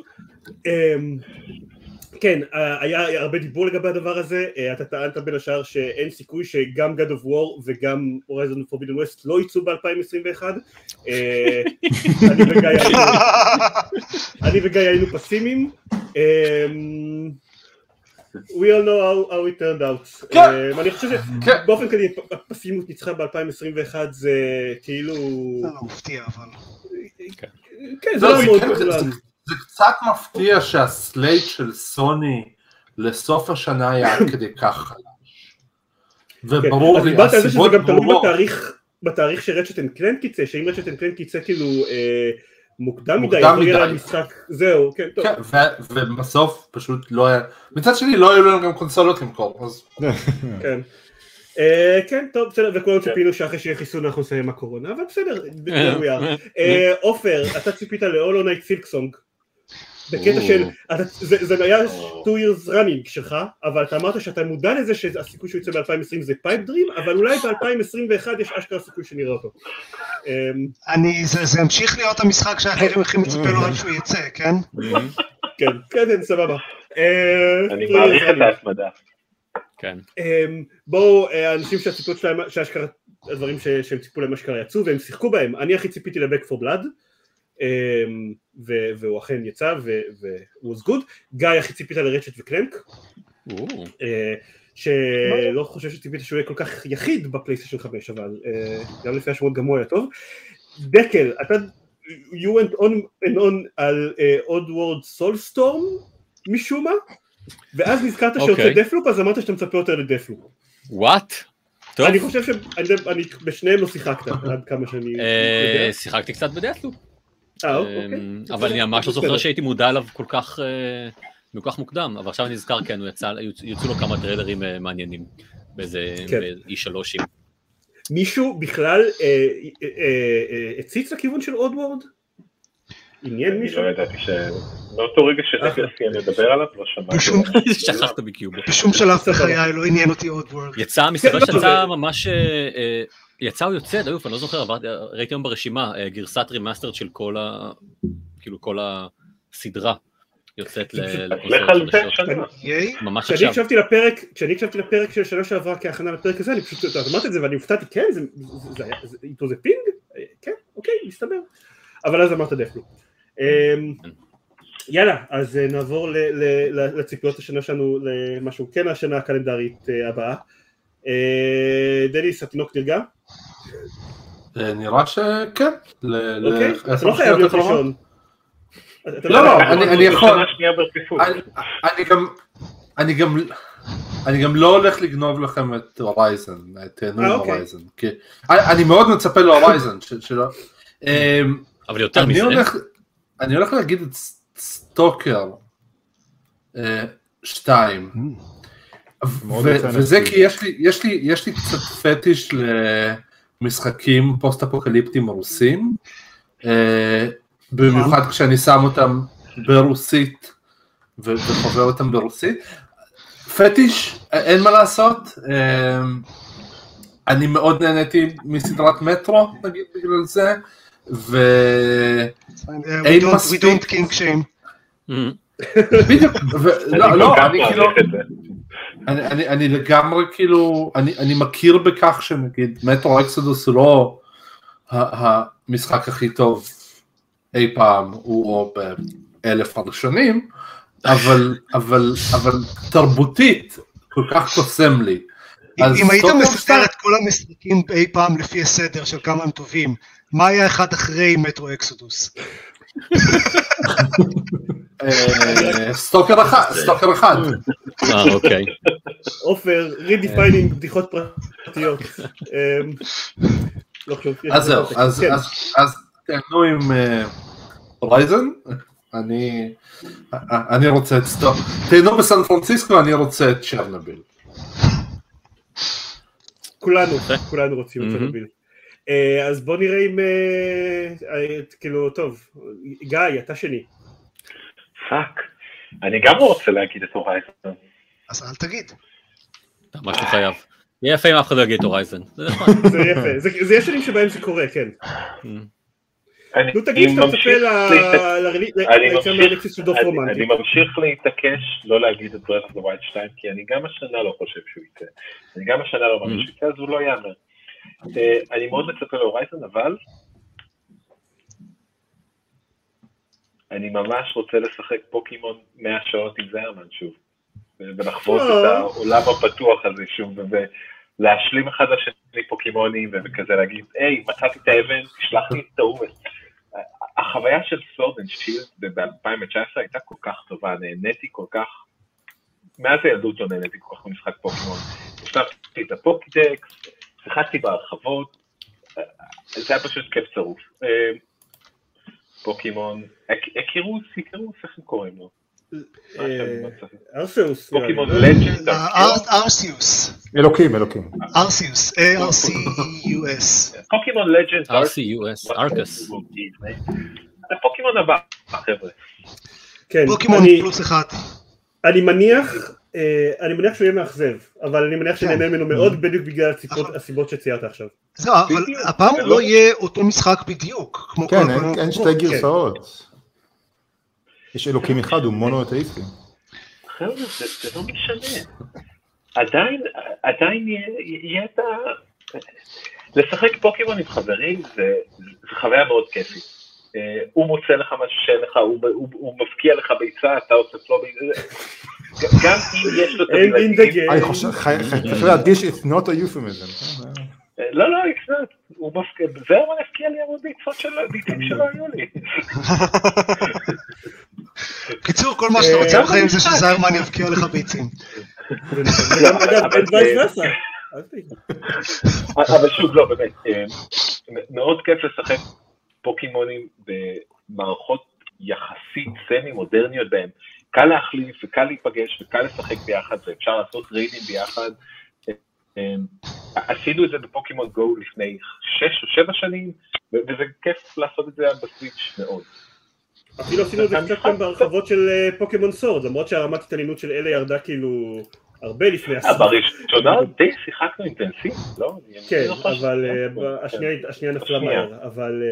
כן, אה, היה הרבה דיבור לגבי הדבר הזה, אה, אתה טענת בין השאר שאין סיכוי שגם God of War וגם Horizon Forbidden West לא יצאו ב-2021. אה, אני וגיא היינו- פסימיים. We all know how, how it turned out. כן. אני חושב כן. שבאופן כללי הפסימיות ניצחה ב-2021 זה כאילו... זה לא מפתיע, אבל... כן, זה לא, לא מאוד כן, כולן. זה- קצת מפתיע שה slate של סוני לסוף השנה היה עד כדי כך חלש. וברור כן, אז לי, דיברת על זה שזה הסיבות גם תלוי ברורות. בתאריך, בתאריך ש Ratchet and Clank יצא, שאם Ratchet and Clank יצא כאילו אה, מוקדם מדי, מוקדם אז לא יהיה מדי. להם משחק, זהו, כן, טוב, כן, ו- ובסוף פשוט לא היה, מצד שני לא היו לנו גם קונסולות למכור, אז כן. אה, כן, טוב, בסדר, וכולנו כן. ציפינו שאחרי שיהיה חיסון אנחנו נסיים עם הקורונה, אבל בסדר, are. אה, עופר, אתה ציפית ל Hollow Knight Silksong. בקטע או. של, אתה- זה זה היה 2 years running שלך, אבל אתה אמרת שאתה מודע לזה שהסיכוי שהוא יצא ב-2020 זה pipe dream, אבל אולי ב-2021 יש אשכרה סיכוי שנראה אותו. אמ, אני, זה, זה המשיך להיות המשחק שהכי הכי מצפה לו עד שהוא יצא, כן? כן, כן, כן, סבבה. אה, אני מעריך את. ההתמדה. כן. אמ, בואו, אה, האנשים שהציפיות שלהם, שאשכרה, הדברים שהם ציפו להם אשכרה יצאו והם שיחקו בהם, אני הכי ציפיתי ל-Back for Blood, אמ, ו- והוא אכן יצא והוא was good, גיא הכי ציפית לרצ'ט וקלנק, אה, שלא חושב שציפית שהוא יהיה כל כך יחיד בפלייסטיישן 5, אבל אה, גם לפי השמות גם הוא היה טוב. דקל, אתה, you went on and on על Oddworld Soulstorm משום מה, ואז נזכרת שיוצא אוקיי. Deathloop, אז אמרת שאתה מצפה יותר ל Deathloop. What? טוב, אני חושב שאני בשניהם לא שיחקת, עד כמה שאני אה. שיחקתי קצת ב Deathloop, אוקיי. אבל אני ממש לא זוכר. שהייתי מודע אליו כל כך אה, כל כך מוקדם, אבל עכשיו אני נזכר, כן, יצאו לו כמה טריילרים אה, מעניינים, באיזה כן. E3. מישהו בכלל אה, אה, אה, אה, הציץ לכיוון של Oddworld? עניין אני מישהו? לא ידעתי ש... מאותו רגע סיים לדבר עליו, לא שמעתי. בשום- שכחת בקיומו. בשום שלב. בחיי לא עניין אותי Oddworld. יצא, מסתבר לא, שיצא ממש, אה, אה, יצא או יוצא, דיוף, אני לא זוכר, עברתי- ראיתי היום ברשימה, אה, גרסת remastered של כל ה... כאילו כל הסדרה יוצאת ל- לך על לקונסולות? ממש כשאני עכשיו. הקשבתי לפרק, כשאני הקשבתי לפרק של שנה שעברה כהכנה לפרק הזה, אני פשוט, אתה אמרת את זה ואני הופתעתי, כן, זה, זה, זה, היה- זה, איתו זה פינג? אה, כן, אוקיי, מסתבר. אבל אז אמרת דפלו. אמ, יאללה, אז אה, נעבור ל, ל, ל, לציפיות השנה שלנו למשהו כן השנה הקלנדרית אה, הבאה. אה, דניס, התינוק נרגע? אה, נראה שכן. ל- אוקיי? אתה לא חייב להיות. ראשון. לא, לא, חייב. אני- יכול. אני- גם, אני גם, אני גם לא הולך לגנוב לכם את הורייזן, תהנו עם אה, אוקיי. הורייזן, אני מאוד מצפה להורייזן, שלא, אמ, אבל יותר מזה, אני הולך להגיד את סטוקר אה, שתיים, מאוד ו- רוצה וזה. כי יש לי, יש לי, יש לי קצת פטיש למשחקים פוסט אפוקליפטיים רוסים, אה, במיוחד כשאני שם אותם ברוסית ו- וחווה אותם ברוסית. פטיש, אה, אין מה לעשות, אה, אני מאוד נהניתי מסדרת מטרו נגיד בגלל זה, ו... We אין don't- we מספיק. don't kink shame. אמ, בדיוק, ו- אני לא, לא, אני כאילו. אני, אני, אני לגמרי כאילו, אני, אני מכיר בכך שנגיד Metro Exodus הוא לא המשחק הכי טוב אי פעם הוא או באלף הראשונים, אבל, אבל, אבל תרבותית כל כך קוסם לי. אם היית מסדר את כל המשחקים אי פעם לפי הסדר של כמה הם טובים, מה היה אחד אחרי Metro Exodus? אה, Stalker אחד, Stalker אחד. אה, אוקיי. עופר, redefining בדיחות פרטיות. אמ, לא. אז זהו, אז כן. תהנו עם Horizon, אני אני רוצה את Stalker, תהנו בסן פרנסיסקו, אני רוצה את צ'רנביל. כולנו. כולנו רוצים את. אה, אז בוא נראה אם, אה, אה, כאילו, טוב, גיא, אתה שני. Fuck. אני גם רוצה להגיד את Horizon. אז אל תגיד. אתה ממש לא חייב. יהיה יפה אם אף אחד לא יגיד Horizon. זה נחמד. זה יפה, זה יש שנים שבהם זה קורה, כן. נו תגיד שאתה מצפה מהנקסיס של דוף אני- רומנטי. אני ממשיך להתעקש לא להגיד את Breath of the Wild 2, כי אני גם השנה לא חושב שהוא יצא. אני גם השנה לא מאמין שהוא יצא, אז הוא לא יאמר. אה, אני מאוד מצפה ל Horizon, אבל אני ממש רוצה לשחק פוקימון 100 שעות עם זה רמן שוב. ולחוות את אה. העולם הפתוח הזה שוב, ולהשלים אחד לשני פוקימונים, וכזה להגיד, היי, מצאתי את האבן, תשלח לי את ההוא. החוויה של Sword and Shield ב-2019 הייתה כל כך טובה, נהניתי כל כך, מאז הילדות לא נהניתי כל כך במשחק פוקימון. השלמתי את ה Pokédex, שיחקתי בהרחבות, זה היה פשוט כיף צרוף. פוקימון, אק- אקירוס, אקירוס, איך הם קוראים לו? אה, ארסאוס. פוקימון לג'נד, אה, ארסיוס. אלוקים, אלוקים. ארסיוס. A-R-C-U-S. פוקימון לג'נד, RCUS, ארקס. הפוקימון הבא, חבר'ה. כן, פוקימון פלוס אחד. אני מניח, אני מניח שהוא יהיה מאכזב, אבל אני מניח שנהנה כן. ממנו מאוד בדיוק בגלל הסיבות- נכון. הסיבות שציירת עכשיו. זהו, אבל. הפעם הוא לא- יהיה אותו משחק בדיוק. כמו כן, כל אין- שתי גרסאות. יש אלוקים אחד, הוא מונותאיסטי. חבר'ה, זה זה לא משנה. עדיין, עדיין יהיה- את ה... לשחק פוקימון עם חברים זה זה חוויה מאוד כיפית. אה, הוא מוצא לך משהו שאין לך, הוא- הוא הוא מבקיע לך ביצה, אתה עושה פלו ביצה. גם אם יש לו את הבלעדים, דגל. אני חושב, חי- צריך להדגיש, it's not a euphemism. זה- לא, לא, הוא מפקיע, זרמן הפקיע לי המון ביצות שלו, ביצים שלא היו לי. קיצור, כל מה שאתה רוצה אה, בחיים זה משחק. שזיירמן יבקיע לך ביצים. אבל זה- שוב, לא, באמת, אה, מאוד כיף לשחק פוקימונים במערכות יחסית סמי מודרניות בהם. קל להחליף וקל להיפגש וקל לשחק ביחד ואפשר לעשות ריידים ביחד. אה, עשינו את זה בפוקימון גו לפני שש או שבע שנים, ו- וזה כיף לעשות את זה בסוויץ' מאוד. אפילו עשינו את זה קצת גם בהרחבות של אה, פוקימון סורד, למרות שהרמת התעניינות של אלה ירדה כאילו הרבה לפני אה, הסוף. בראשונה די שיחקנו אינטנסיב, לא? כן, זוכר אבל אה, השנייה- השנייה נפלה. מהר, אבל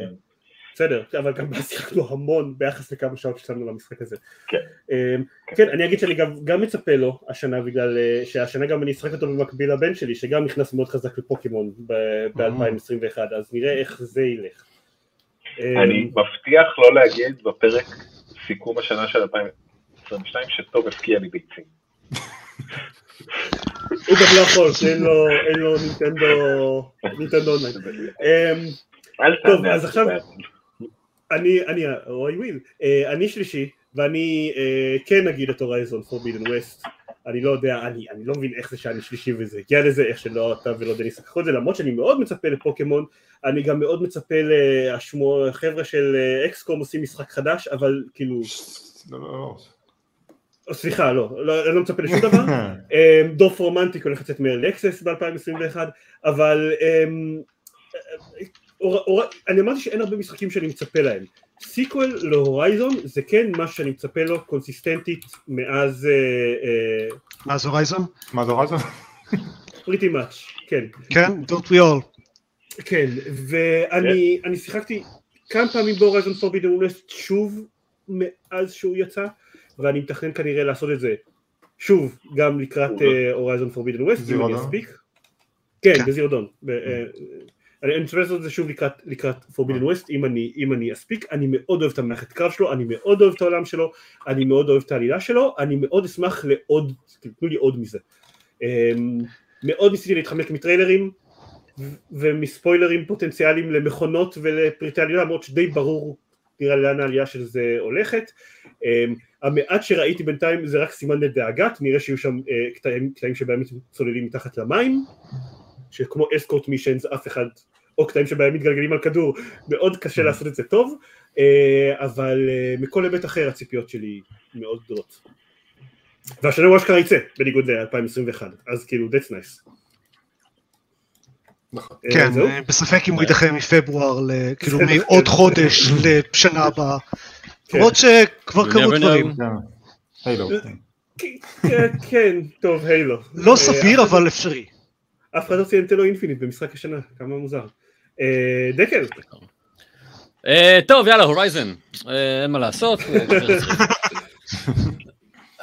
כן. בסדר, אבל גם בה שיחקנו המון ביחס לכמה שעות ששמנו למשחק הזה. כן. אה, כן, אני אגיד שאני גם- גם מצפה לו השנה בגלל אה, שהשנה גם אני אשחק אותו במקביל לבן שלי שגם נכנס מאוד חזק לפוקימון ב-2021 אז נראה איך זה ילך. אה, אני מבטיח לא להגיד בפרק סיכום השנה של 2022 שטוב הפקיע לי ביצים. הוא גם לא יכול, אין לו- נינטנדו אונליין. אמ, אל טוב, תענה אז על עכשיו-. אני, אני, או I will, uh, אני שלישי, ואני uh, כן אגיד את הורייזון פורבידן ווסט, אני לא יודע, אני, אני לא מבין איך זה שאני שלישי וזה הגיע לזה, איך שלא אתה ולא דניס לקחו את זה, למרות שאני מאוד מצפה לפוקימון, אני גם מאוד מצפה לשמו, חבר'ה של אה, אקסקום עושים משחק חדש, אבל כאילו, לא, לא, לא. סליחה, לא, לא, אני לא מצפה לשום דבר, אה, דוף רומנטיק הולך לצאת מאלקסס ב-2021, אבל אה, אור- אור- אני אמרתי שאין הרבה משחקים שאני מצפה להם. סיקוול להורייזון זה כן מה שאני מצפה לו קונסיסטנטית מאז מה זה הורייזון? מה זה הורייזון? פריטי מאץ', כן. כן, don't we all. כן, ואני אני שיחקתי כמה פעמים בהורייזון פורבידן ווסט שוב מאז שהוא יצא, ואני מתכנן כנראה לעשות את זה שוב גם לקראת הורייזון פורבידן ווסט, אם אני? אספיק. כן, כן. בזירדון. אה, אני מצפה לעשות את זה שוב לקראת, לקראת Forbidden West, אם אני, אם אני אספיק, אני מאוד אוהב את המערכת קרב שלו, אני מאוד אוהב את העולם שלו, אני מאוד אוהב את העלילה שלו, אני מאוד אשמח לעוד, תנו לי עוד מזה. אמ, מאוד ניסיתי להתחמק מטריילרים ומספוילרים פוטנציאליים למכונות ולפריטי עלילה, למרות שדי ברור נראה לאן העלייה של זה הולכת. אמ, המעט שראיתי בינתיים זה רק סימן לדאגה, נראה שיהיו שם אה, קטעים, קטעים שבהם צוללים מתחת למים, שכמו אסקורט מישנס אף אחד, או קטעים שבהם מתגלגלים על כדור, מאוד קשה לעשות את זה טוב, אה, אבל אה, מכל היבט אחר הציפיות שלי מאוד גדולות. והשנה הוא אשכרה יצא, בניגוד ל-2021, אז כאילו that's nice. נכון. אה, כן, בספק אם הוא יידחה מפברואר, כאילו מעוד חודש לשנה הבאה. כן. למרות שכבר קרו דברים. כן. כן. כן, טוב, Halo. לא סביר, אבל אפשרי. אף אחד לא ציין את Halo Infinite במשחק השנה, כמה מוזר. אה, דקל, אה, טוב, יאללה, Horizon. אה, אין מה לעשות.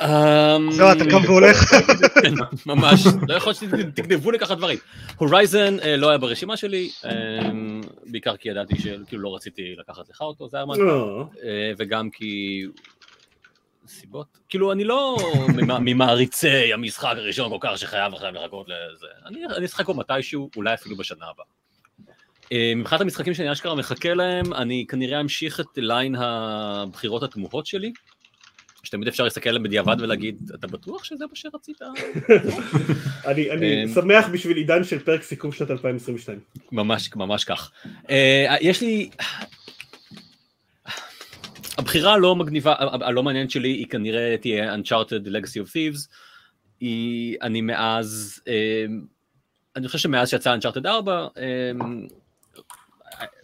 אמ, זהו, אתה קם והולך. ממש, לא יכול שתגנבו לי ככה דברים. הורייזן לא היה ברשימה שלי, בעיקר כי ידעתי שכאילו לא רציתי לקחת לך אותו, זה היה מה... לא, וגם כי... סיבות? כאילו, אני לא ממ- ממעריצי המשחק הראשון כל כך שחייב עכשיו לחכות לזה. אני אני אשחק בו מתישהו, אולי אפילו בשנה הבאה. אה, מבחינת המשחקים שאני אשכרה מחכה להם, אני כנראה אמשיך את ליין הבחירות התמוהות שלי, שתמיד אפשר להסתכל עליהם בדיעבד ולהגיד, אתה בטוח שזה מה שרצית? אני אני אה, שמח בשביל עידן של פרק סיכום שנת 2022. ממש, ממש כך. אה, יש לי... הבחירה הלא מגניבה, הלא מעניינת שלי היא כנראה תהיה Uncharted Legacy of Thieves. היא, אני מאז, אה, אני חושב שמאז שיצא Uncharted 4, אה,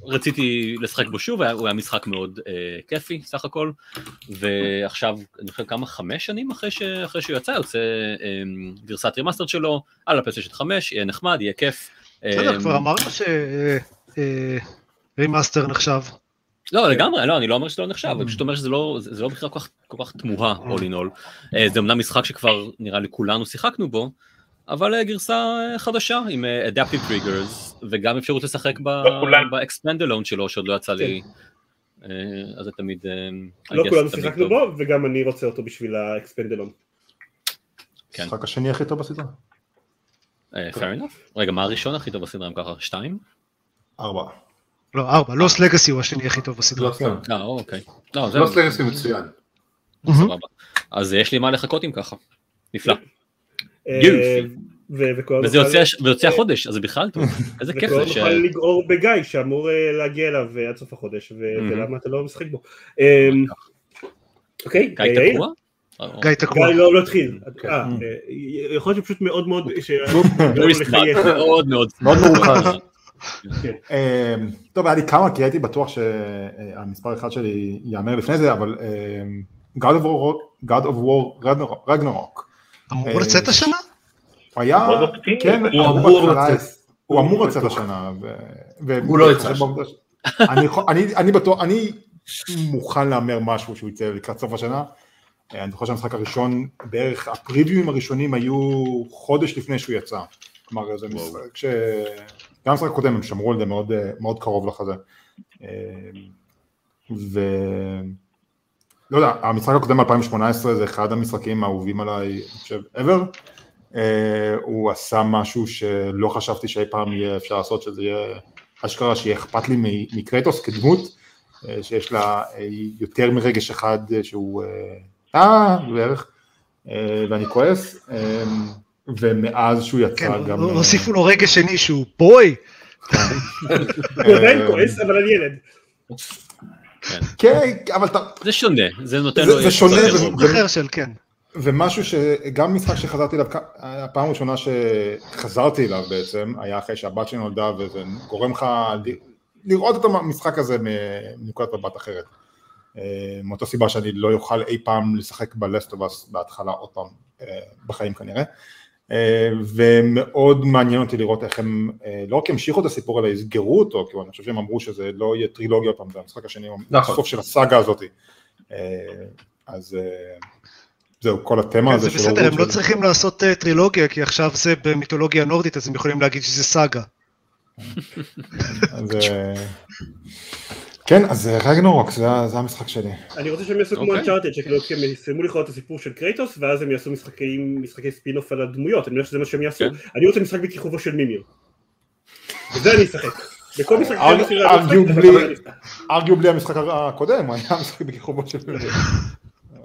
רציתי לשחק בו שוב, הוא היה משחק מאוד אה, כיפי סך הכל, ועכשיו, אני חושב כמה, חמש שנים אחרי, ש, אחרי שהוא יצא, יוצא אה, גרסת remastered שלו, על הפלייסטיישן 5, יהיה נחמד, יהיה כיף. בסדר, אה, כבר אמרנו ש remaster נחשב. לא, לגמרי, לא, אני לא אומר שזה לא נחשב, אני פשוט אומר שזה לא, זה לא בחירה כל כך, כל כך תמוהה, all in all. אה, זה אמנם משחק שכבר נראה לי כולנו שיחקנו בו, אבל אה, גרסה אה, חדשה עם Adaptive Triggers, וגם אפשרות לשחק. ב-Expandalone שלו, שעוד לא יצא לי, אה, אז זה תמיד, לא כולנו שיחקנו. בו, וגם אני רוצה אותו בשביל האקספנדלון. כן. המשחק השני הכי טוב בסדרה. fair enough. רגע, מה הראשון הכי טוב בסדרה אם ככה? שתיים? ארבע. לא, ארבע, לוס לגאסי הוא השני הכי טוב בסדרה. לא סתם. אה, אוקיי. לא, לא מצוין. סבבה. אז יש לי מה לחכות אם ככה. נפלא. אה, וכבר וזה יוצא החודש, אז זה בכלל טוב. איזה כיף וכבר זה ש... נוכל לגעור בגיא שאמור אה, להגיע אליו אה, עד סוף החודש. ולמה אתה לא משחק בו. אה, אוקיי, גיא אה, יאיר? תקוע? גיא תקוע. גיא לא לא התחיל. כן. אה, Mm. אה, יכול להיות שפשוט מאוד מאוד... ש- לא. מאוד מאוד. כן. אה, טוב, היה לי כמה, כי הייתי בטוח שהמספר אחד שלי ייאמר לפני זה, אבל אה, God of War- God of War רגנרוק. אמור אה, לצאת השנה? הוא היה. כן, הוא אמור לצאת. הוא אמור לצאת השנה. הוא לא יצא אני יכול- אני- אני בטוח, אני מוכן להמר משהו שהוא יצא לקראת סוף השנה. אה, אני חושב שהמשחק הראשון, בערך הפריוויואים הראשונים היו חודש לפני שהוא יצא. כלומר, זה משחק ש... גם המשחק הקודם הם שמרו על זה מאוד, אה, מאוד קרוב לחזה. אה, ו... לא יודע, המשחק הקודם ב-2018 זה אחד המשחקים האהובים עליי, אני חושב, ever. אה, הוא עשה משהו שלא חשבתי שאי פעם יהיה אפשר לעשות, שזה יהיה אשכרה שיהיה אכפת לי מ- מקרייטוס כדמות, שיש לה יותר מרגש אחד שהוא אה, בערך, ואני כועס, ומאז שהוא יצא כן, גם... אה, הוסיפו לו רגע שני שהוא בוי. הוא עדיין כועס, אבל על ילד. כן, אבל אתה... זה שונה, זה נותן זה- לו... זה שונה, זה- אחר של כן. ומשהו שגם משחק שחזרתי אליו, הפעם הראשונה שחזרתי אליו בעצם, היה אחרי שהבת שלי נולדה וזה גורם לך ל- לראות את המשחק הזה מנקודת מבט אחרת. אה, מאותה סיבה שאני לא אוכל אי פעם לשחק בלסטובס בהתחלה עוד פעם אה, בחיים כנראה. אה, ומאוד מעניין אותי לראות איך הם אה, לא רק המשיכו את הסיפור אלא יסגרו אותו, כי אני חושב שהם אמרו שזה לא יהיה טרילוגיה פעם, זה המשחק השני, נכון. הסוף של הסאגה הזאת. אה, אז זהו, כל התמה כן, הזה זה של בסדר, הם לא צריכים לעשות טרילוגיה, כי עכשיו זה במיתולוגיה נורדית, אז הם יכולים להגיד שזה סאגה. אז, כן, אז רגנורוק, זה זה המשחק שלי. אני רוצה שהם יעשו כמו אוקיי. אנצ'ארטד, שכאילו הם יסיימו לכרות את הסיפור של קרייטוס, ואז הם יעשו משחקים, משחקי ספינוף על הדמויות, אני מניח שזה מה שהם יעשו. כן. אני רוצה משחק בכיכובו של מימיר. וזה אני אשחק. בכל משחק. ארגיובלי המשחק הקודם, היה משחק בכיכובו של...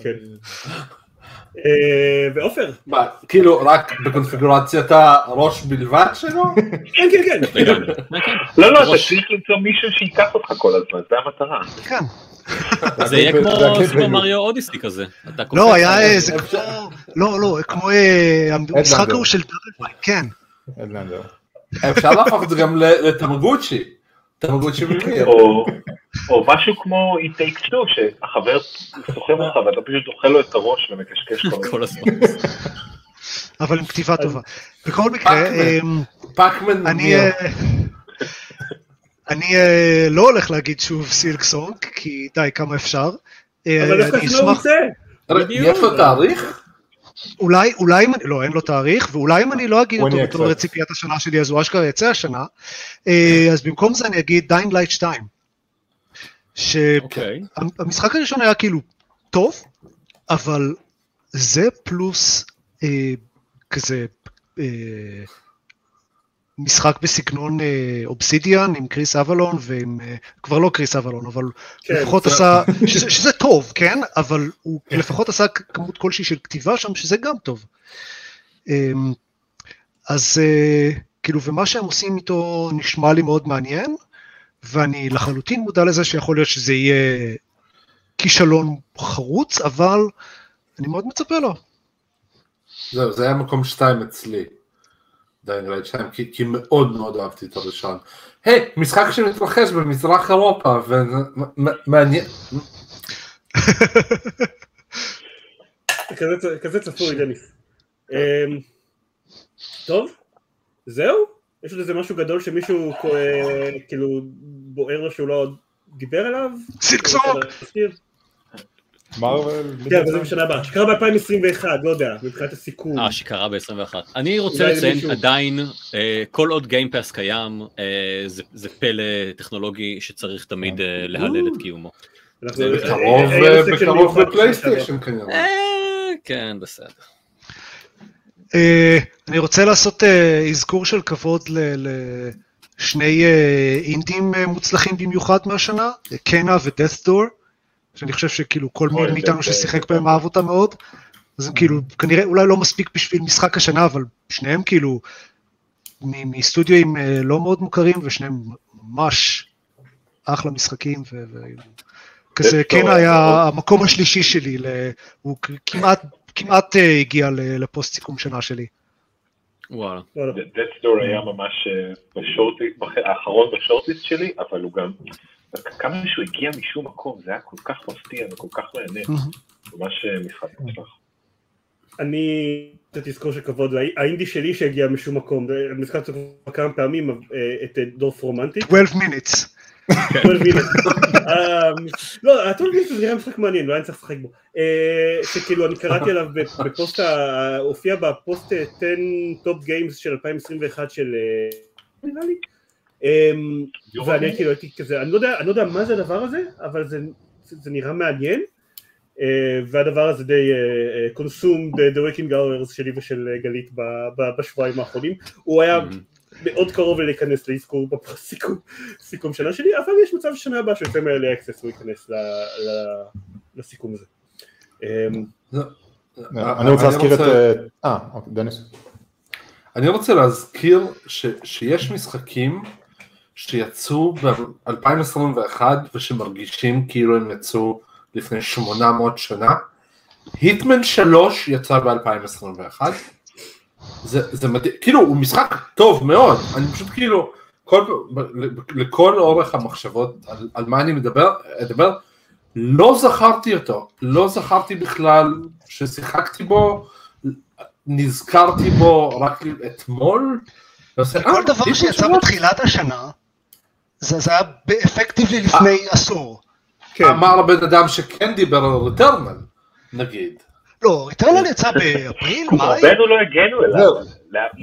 כן. אה, ועופר, מה, כאילו רק בקונפיגורציית הראש בלבד שלו? כן כן כן, לגמרי. כן. לא, לא, אתה. צריך למצוא מישהו שייקח אותך כל הזמן, זה המטרה. כן. זה יהיה כמו סופר. מריו אודיסי כזה. לא, היה איזה כמו... לא, לא, כמו אה, המשחק. ההוא של פייט, כן. אפשר להפוך את זה גם ל- לתמגוצ'י. תמגוצ'י ממיר. או, משהו כמו It Takes Two, שהחבר סוחב אותך ואתה פשוט אוכל לו את הראש ומקשקש. כל הזמן. אבל עם כתיבה טובה. בכל מקרה, פאקמן. אני אה, לא הולך להגיד שוב סילק סונג, כי די, כמה אפשר. אה, אבל אני שלא אשמח, רוצה. יש לו תאריך? אולי, אולי, אם אני- לא, אין לו תאריך, ואולי אם אני לא אגיד אותו בתור. ציפיית השנה שלי, אז הוא אשכרה יצא השנה. אז במקום זה אני אגיד Dying Light 2. אוקיי. שהמשחק הראשון היה כאילו טוב, אבל זה פלוס אה, כזה אה, משחק בסגנון אה, אובסידיאן עם קריס אבלון ועם, אה, כבר לא קריס אבלון, אבל כן, לפחות זה- עשה, שזה, שזה טוב, כן? אבל הוא לפחות עשה כמות כלשהי של כתיבה שם, שזה גם טוב. אמ, אז אה, כאילו, ומה שהם עושים איתו נשמע לי מאוד מעניין, ואני לחלוטין מודע לזה שיכול להיות שזה יהיה כישלון חרוץ, אבל אני מאוד מצפה לו. זהו, זה היה מקום שתיים אצלי. Dying Light 2, כי, כי מאוד מאוד אהבתי את הראשון. היי, משחק שמתרחש במזרח אירופה, ומעניין, כזה- כזה צפוי דניס. אמ, טוב, זהו? יש עוד איזה משהו גדול שמישהו אה, כאילו בוער לו שהוא לא דיבר עליו? להזכיר? מרוויל. כן, אבל זה בשנה הבאה. שקרה ב-2021, לא יודע, מבחינת הסיכום. אה, שקרה ב-21. אני רוצה לציין. עדיין, אה, כל עוד Game Pass קיים, אה, זה- זה פלא טכנולוגי שצריך תמיד אה, להלל את קיומו. בקרוב בפלייסטיישן כנראה. אה, כן, בסדר. אה, אני רוצה לעשות אה, אזכור של כבוד לשני אה, אינדים מוצלחים במיוחד מהשנה, קנה דור, שאני חושב שכאילו כל מי אוי, מאיתנו Death ששיחק Door. בהם אהב אותם מאוד. אז הם כאילו כנראה אולי לא מספיק בשביל משחק השנה, אבל שניהם כאילו מסטודיו לא מאוד מוכרים, ושניהם ממש אחלה משחקים. ו- ו- כזה, Death Door קנה היה המקום השלישי שלי, הוא כמעט כמעט אה, הגיע לפוסט סיכום שנה שלי. וואלה. Door היה ממש אה, בשורטיסט, האחרון בשורטיסט שלי, אבל הוא גם, כמה שהוא הגיע משום מקום, זה היה כל כך מפתיע וכל כך מעניין, ממש אה, משחק מוצלח. אני רוצה תזכור שכבוד, האינדי שלי שהגיע משום מקום, כבר כמה פעמים, את Dorfromantik. 12 minutes. 12 minutes. אה, לא, ה-12 minutes זה נראה משחק מעניין, לא היה צריך לשחק בו. אה, שכאילו אני קראתי עליו בפוסט, הופיע בפוסט אה, 10 top games של 2021 של... אה, נראה לי. אמ, ואני כאילו הייתי כזה, אני לא יודע, אני לא יודע מה זה הדבר הזה, אבל זה, נראה מעניין. אה, והדבר הזה די consumed the working hours שלי ושל גלית בשבועיים האחרונים. הוא היה מאוד קרוב להיכנס לאזכור בסיכום סיכום שנה שלי, אבל יש מצב ששנה הבאה שיוצא מאלי אקסס הוא ייכנס לסיכום הזה. אמ, אני רוצה להזכיר את... אה, אה, אוקיי, דניס. אני רוצה להזכיר שיש משחקים שיצאו ב-2021 ושמרגישים כאילו הם יצאו לפני 800 שנה. היטמן 3 יצא ב-2021. זה, זה מדהים, כאילו הוא משחק טוב מאוד, אני פשוט כאילו, כל, לכל אורך המחשבות על, על מה אני מדבר, אדבר, לא זכרתי אותו, לא זכרתי בכלל ששיחקתי בו, נזכרתי בו רק אתמול. ועושה, כל "אה, דבר שיצא שלוש?" בתחילת השנה, זה זה היה אפקטיבלי לפני עשור. כן, אמר לבן אדם שכן דיבר על רטרנל, נגיד. לא, ריטרנל יצא באפריל, מאי? רובנו לא הגנו אליו.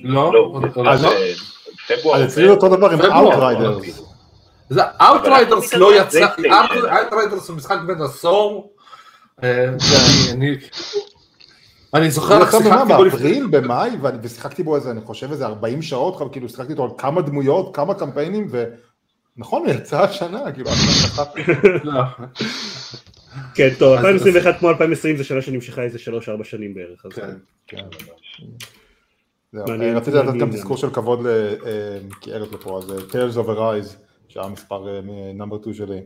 לא, לא? לא, לא. אז אצלי אותו דבר עם Outriders. זה Outriders לא יצא, Outriders הוא משחק בן עשור. אה, אני- זוכר איך שיחקתי בו. באפריל, במאי, ושיחקתי בו איזה, אני חושב איזה 40 שעות, כאילו שיחקתי איתו על כמה דמויות, כמה קמפיינים, ונכון, הוא יצא השנה, כאילו, לא. לא. כן, טוב, אז- 2021 כמו 2020 זה שנה שנמשכה איזה 3-4 שנים בערך. כן. כן. אה, רציתי לתת. גם תזכור של כבוד, ל- אה, לפה, אז אה, Tales of Arise, שהיה מספר נאמבר 2 שלי,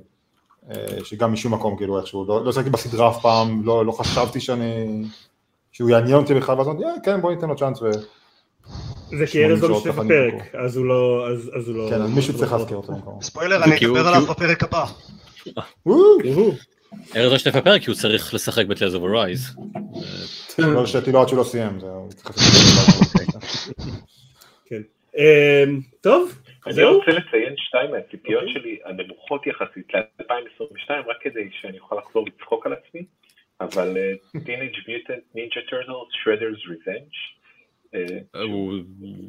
שגם משום מקום, כאילו איכשהו, לא לא שיחקתי בסדרה אף פעם, לא לא חשבתי שאני, שהוא יעניין אותי בכלל, ואז אמרתי, "אה, כן, בוא ניתן לו צ'אנס, ו- זה כי ארז לא משתתף בפרק, נמכרו. אז הוא לא... אז הוא לא... כן, אז מישהו צריך לא- להזכיר אותו. ספוילר, אני אדבר עליו בפרק הבא. ארז לא השתתף בפרק כי הוא צריך לשחק בטלז אוף הרייז. לא הרשיתי לו עד שהוא לא סיים. כן. אמ, טוב, אני? רוצה לציין שתיים מהציפיות אוקיי. שלי הנמוכות יחסית ל-2022, רק כדי שאני אוכל לחזור לצחוק על עצמי, אבל אה, Teenage Mutant Ninja Turtles Shredder's Revenge. אה, הוא-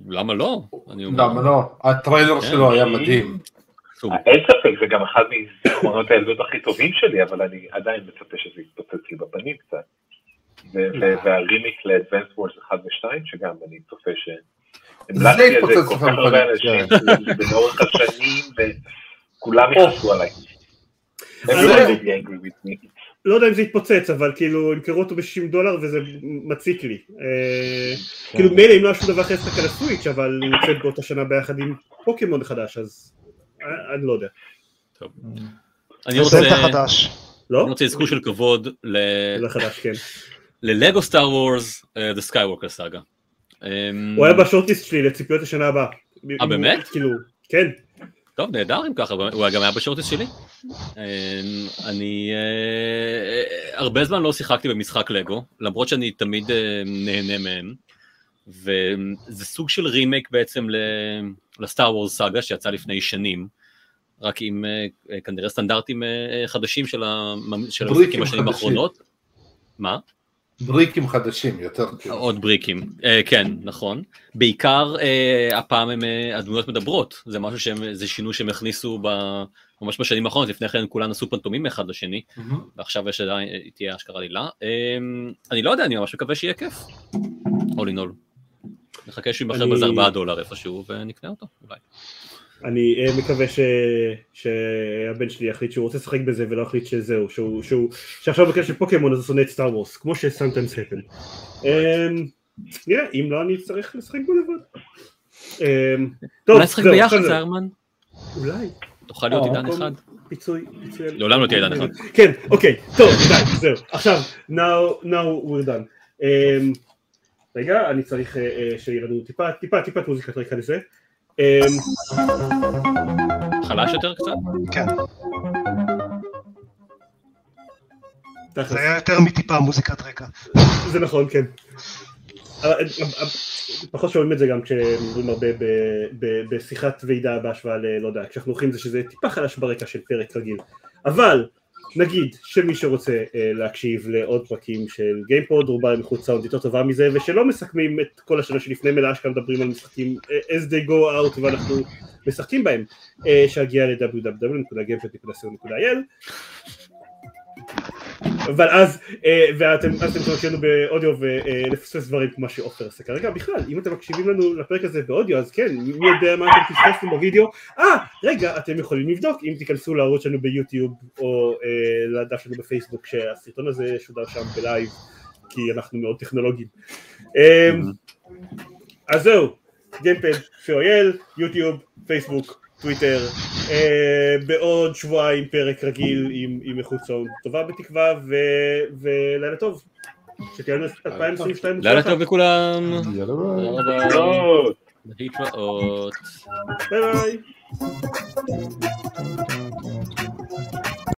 למה לא? למה לא? הטריילר שלו היה מדהים. הוא- אין ספק, זה גם אחד מזיכרונות הילדות הכי טובים שלי, אבל אני עדיין מצפה שזה יתפוצץ לי בפנים קצת. ו- והרימיק ל-Advanced Wars 1 ו-2, שגם אני צופה ש... זה המלצתי על יתפוצץ זה לך כל כך הרבה בפנים, אנשים לאורך השנים, וכולם יכעסו עליי. me. לא יודע אם זה יתפוצץ, אבל כאילו ימכרו אותו ב-60 דולר וזה מציק לי. אה, כאילו מילא אם לא היה שום דבר אחר לשחק על הסוויץ', אבל הוא יוצא באותה שנה ביחד עם פוקימון חדש, אז אה, אני לא יודע. אני זה רוצה... דלתא חדש. לא? אני רוצה אזכור של כבוד ל- זה חדש, כן. ללגו סטאר וורס, The Skywalker Saga. אמ, הוא היה בשורטיסט שלי לציפיות לשנה הבאה. אה, באמת? כאילו, כן. טוב, נהדר אם ככה, הוא גם היה בשורטיס שלי. אמ, אני אה, הרבה זמן לא שיחקתי במשחק לגו, למרות שאני תמיד אה, נהנה מהם. וזה סוג של רימייק בעצם לסטאר וורס סאגה שיצא לפני שנים, רק עם אה, כנראה סטנדרטים אה, חדשים של המשחקים השנים. האחרונות. מה? בריקים חדשים יותר. כאילו. עוד בריקים, אה, כן, נכון. בעיקר אה, הפעם הם, אה, הדמויות מדברות, זה משהו שהם, זה שינוי שהם הכניסו ב, ממש בשנים האחרונות, לפני כן כולן עשו פנטומים אחד לשני. ועכשיו יש עדיין, אה, תהיה אשכרה עלילה. אה, אני לא יודע, אני ממש מקווה שיהיה כיף. all in all. נחכה שהוא יימכר באיזה 4 דולר איפשהו ונקנה אותו, אולי. אני אה, מקווה ש... שהבן שלי יחליט שהוא רוצה לשחק בזה ולא יחליט שזהו, שהוא, שהוא... שעכשיו בקשר של פוקימון אז הוא שונא את סטאר וורס, כמו שסמטיימס הפן. נראה, אם לא אני אצטרך לשחק בו לבד. אמ, טוב, אולי נשחק ביחד. זרמן? אולי. תוכל להיות עידן מקום- אחד. פיצוי, פיצוי. לעולם לא תהיה עידן אחד. כן, אוקיי, טוב, די, זהו. עכשיו, now, now we're done. רגע, אני צריך אה, אה, שיהיה לנו טיפה, טיפה, טיפה מוזיקת רקע לזה. אמ, חלש יותר קצת? כן. זה היה יותר מטיפה מוזיקת רקע. זה נכון, כן. אה, פחות שומעים את זה גם כשמדברים הרבה ב- ב- בשיחת ועידה בהשוואה ל... לא יודע, כשאנחנו הולכים זה שזה טיפה חלש ברקע של פרק רגיל. אבל, נגיד שמי שרוצה אה, להקשיב לעוד פרקים של גיימפוד, רובה עם איכות סאונד יותר טובה מזה, ושלא מסכמים את כל השנה שלפני מלאה שכאן מדברים על משחקים אה, as they go out ואנחנו משחקים בהם, אה, שהגיע ל-www.gamepod.co.il אבל אז, אה, ואתם תקשיבו באודיו ולפספס דברים כמו שעופר עושה כרגע, בכלל, אם אתם מקשיבים לנו לפרק הזה באודיו, אז כן, מי יודע מה אתם פספסתם בווידאו, אה, רגע, אתם יכולים לבדוק. אם תיכנסו לערוץ שלנו ביוטיוב, או אה, לדף שלנו בפייסבוק, שהסרטון הזה שודר שם בלייב, כי אנחנו מאוד טכנולוגיים. אה, אז זהו, גיימפוד, co.il, יוטיוב, פייסבוק, טוויטר, אה, בעוד שבועיים פרק רגיל עם, עם איכות סאונד טובה בתקווה, ו, ולילה טוב. שתהיה לנו 2022. לילה טוב לכולם. יאללה ביי. ביי ביי.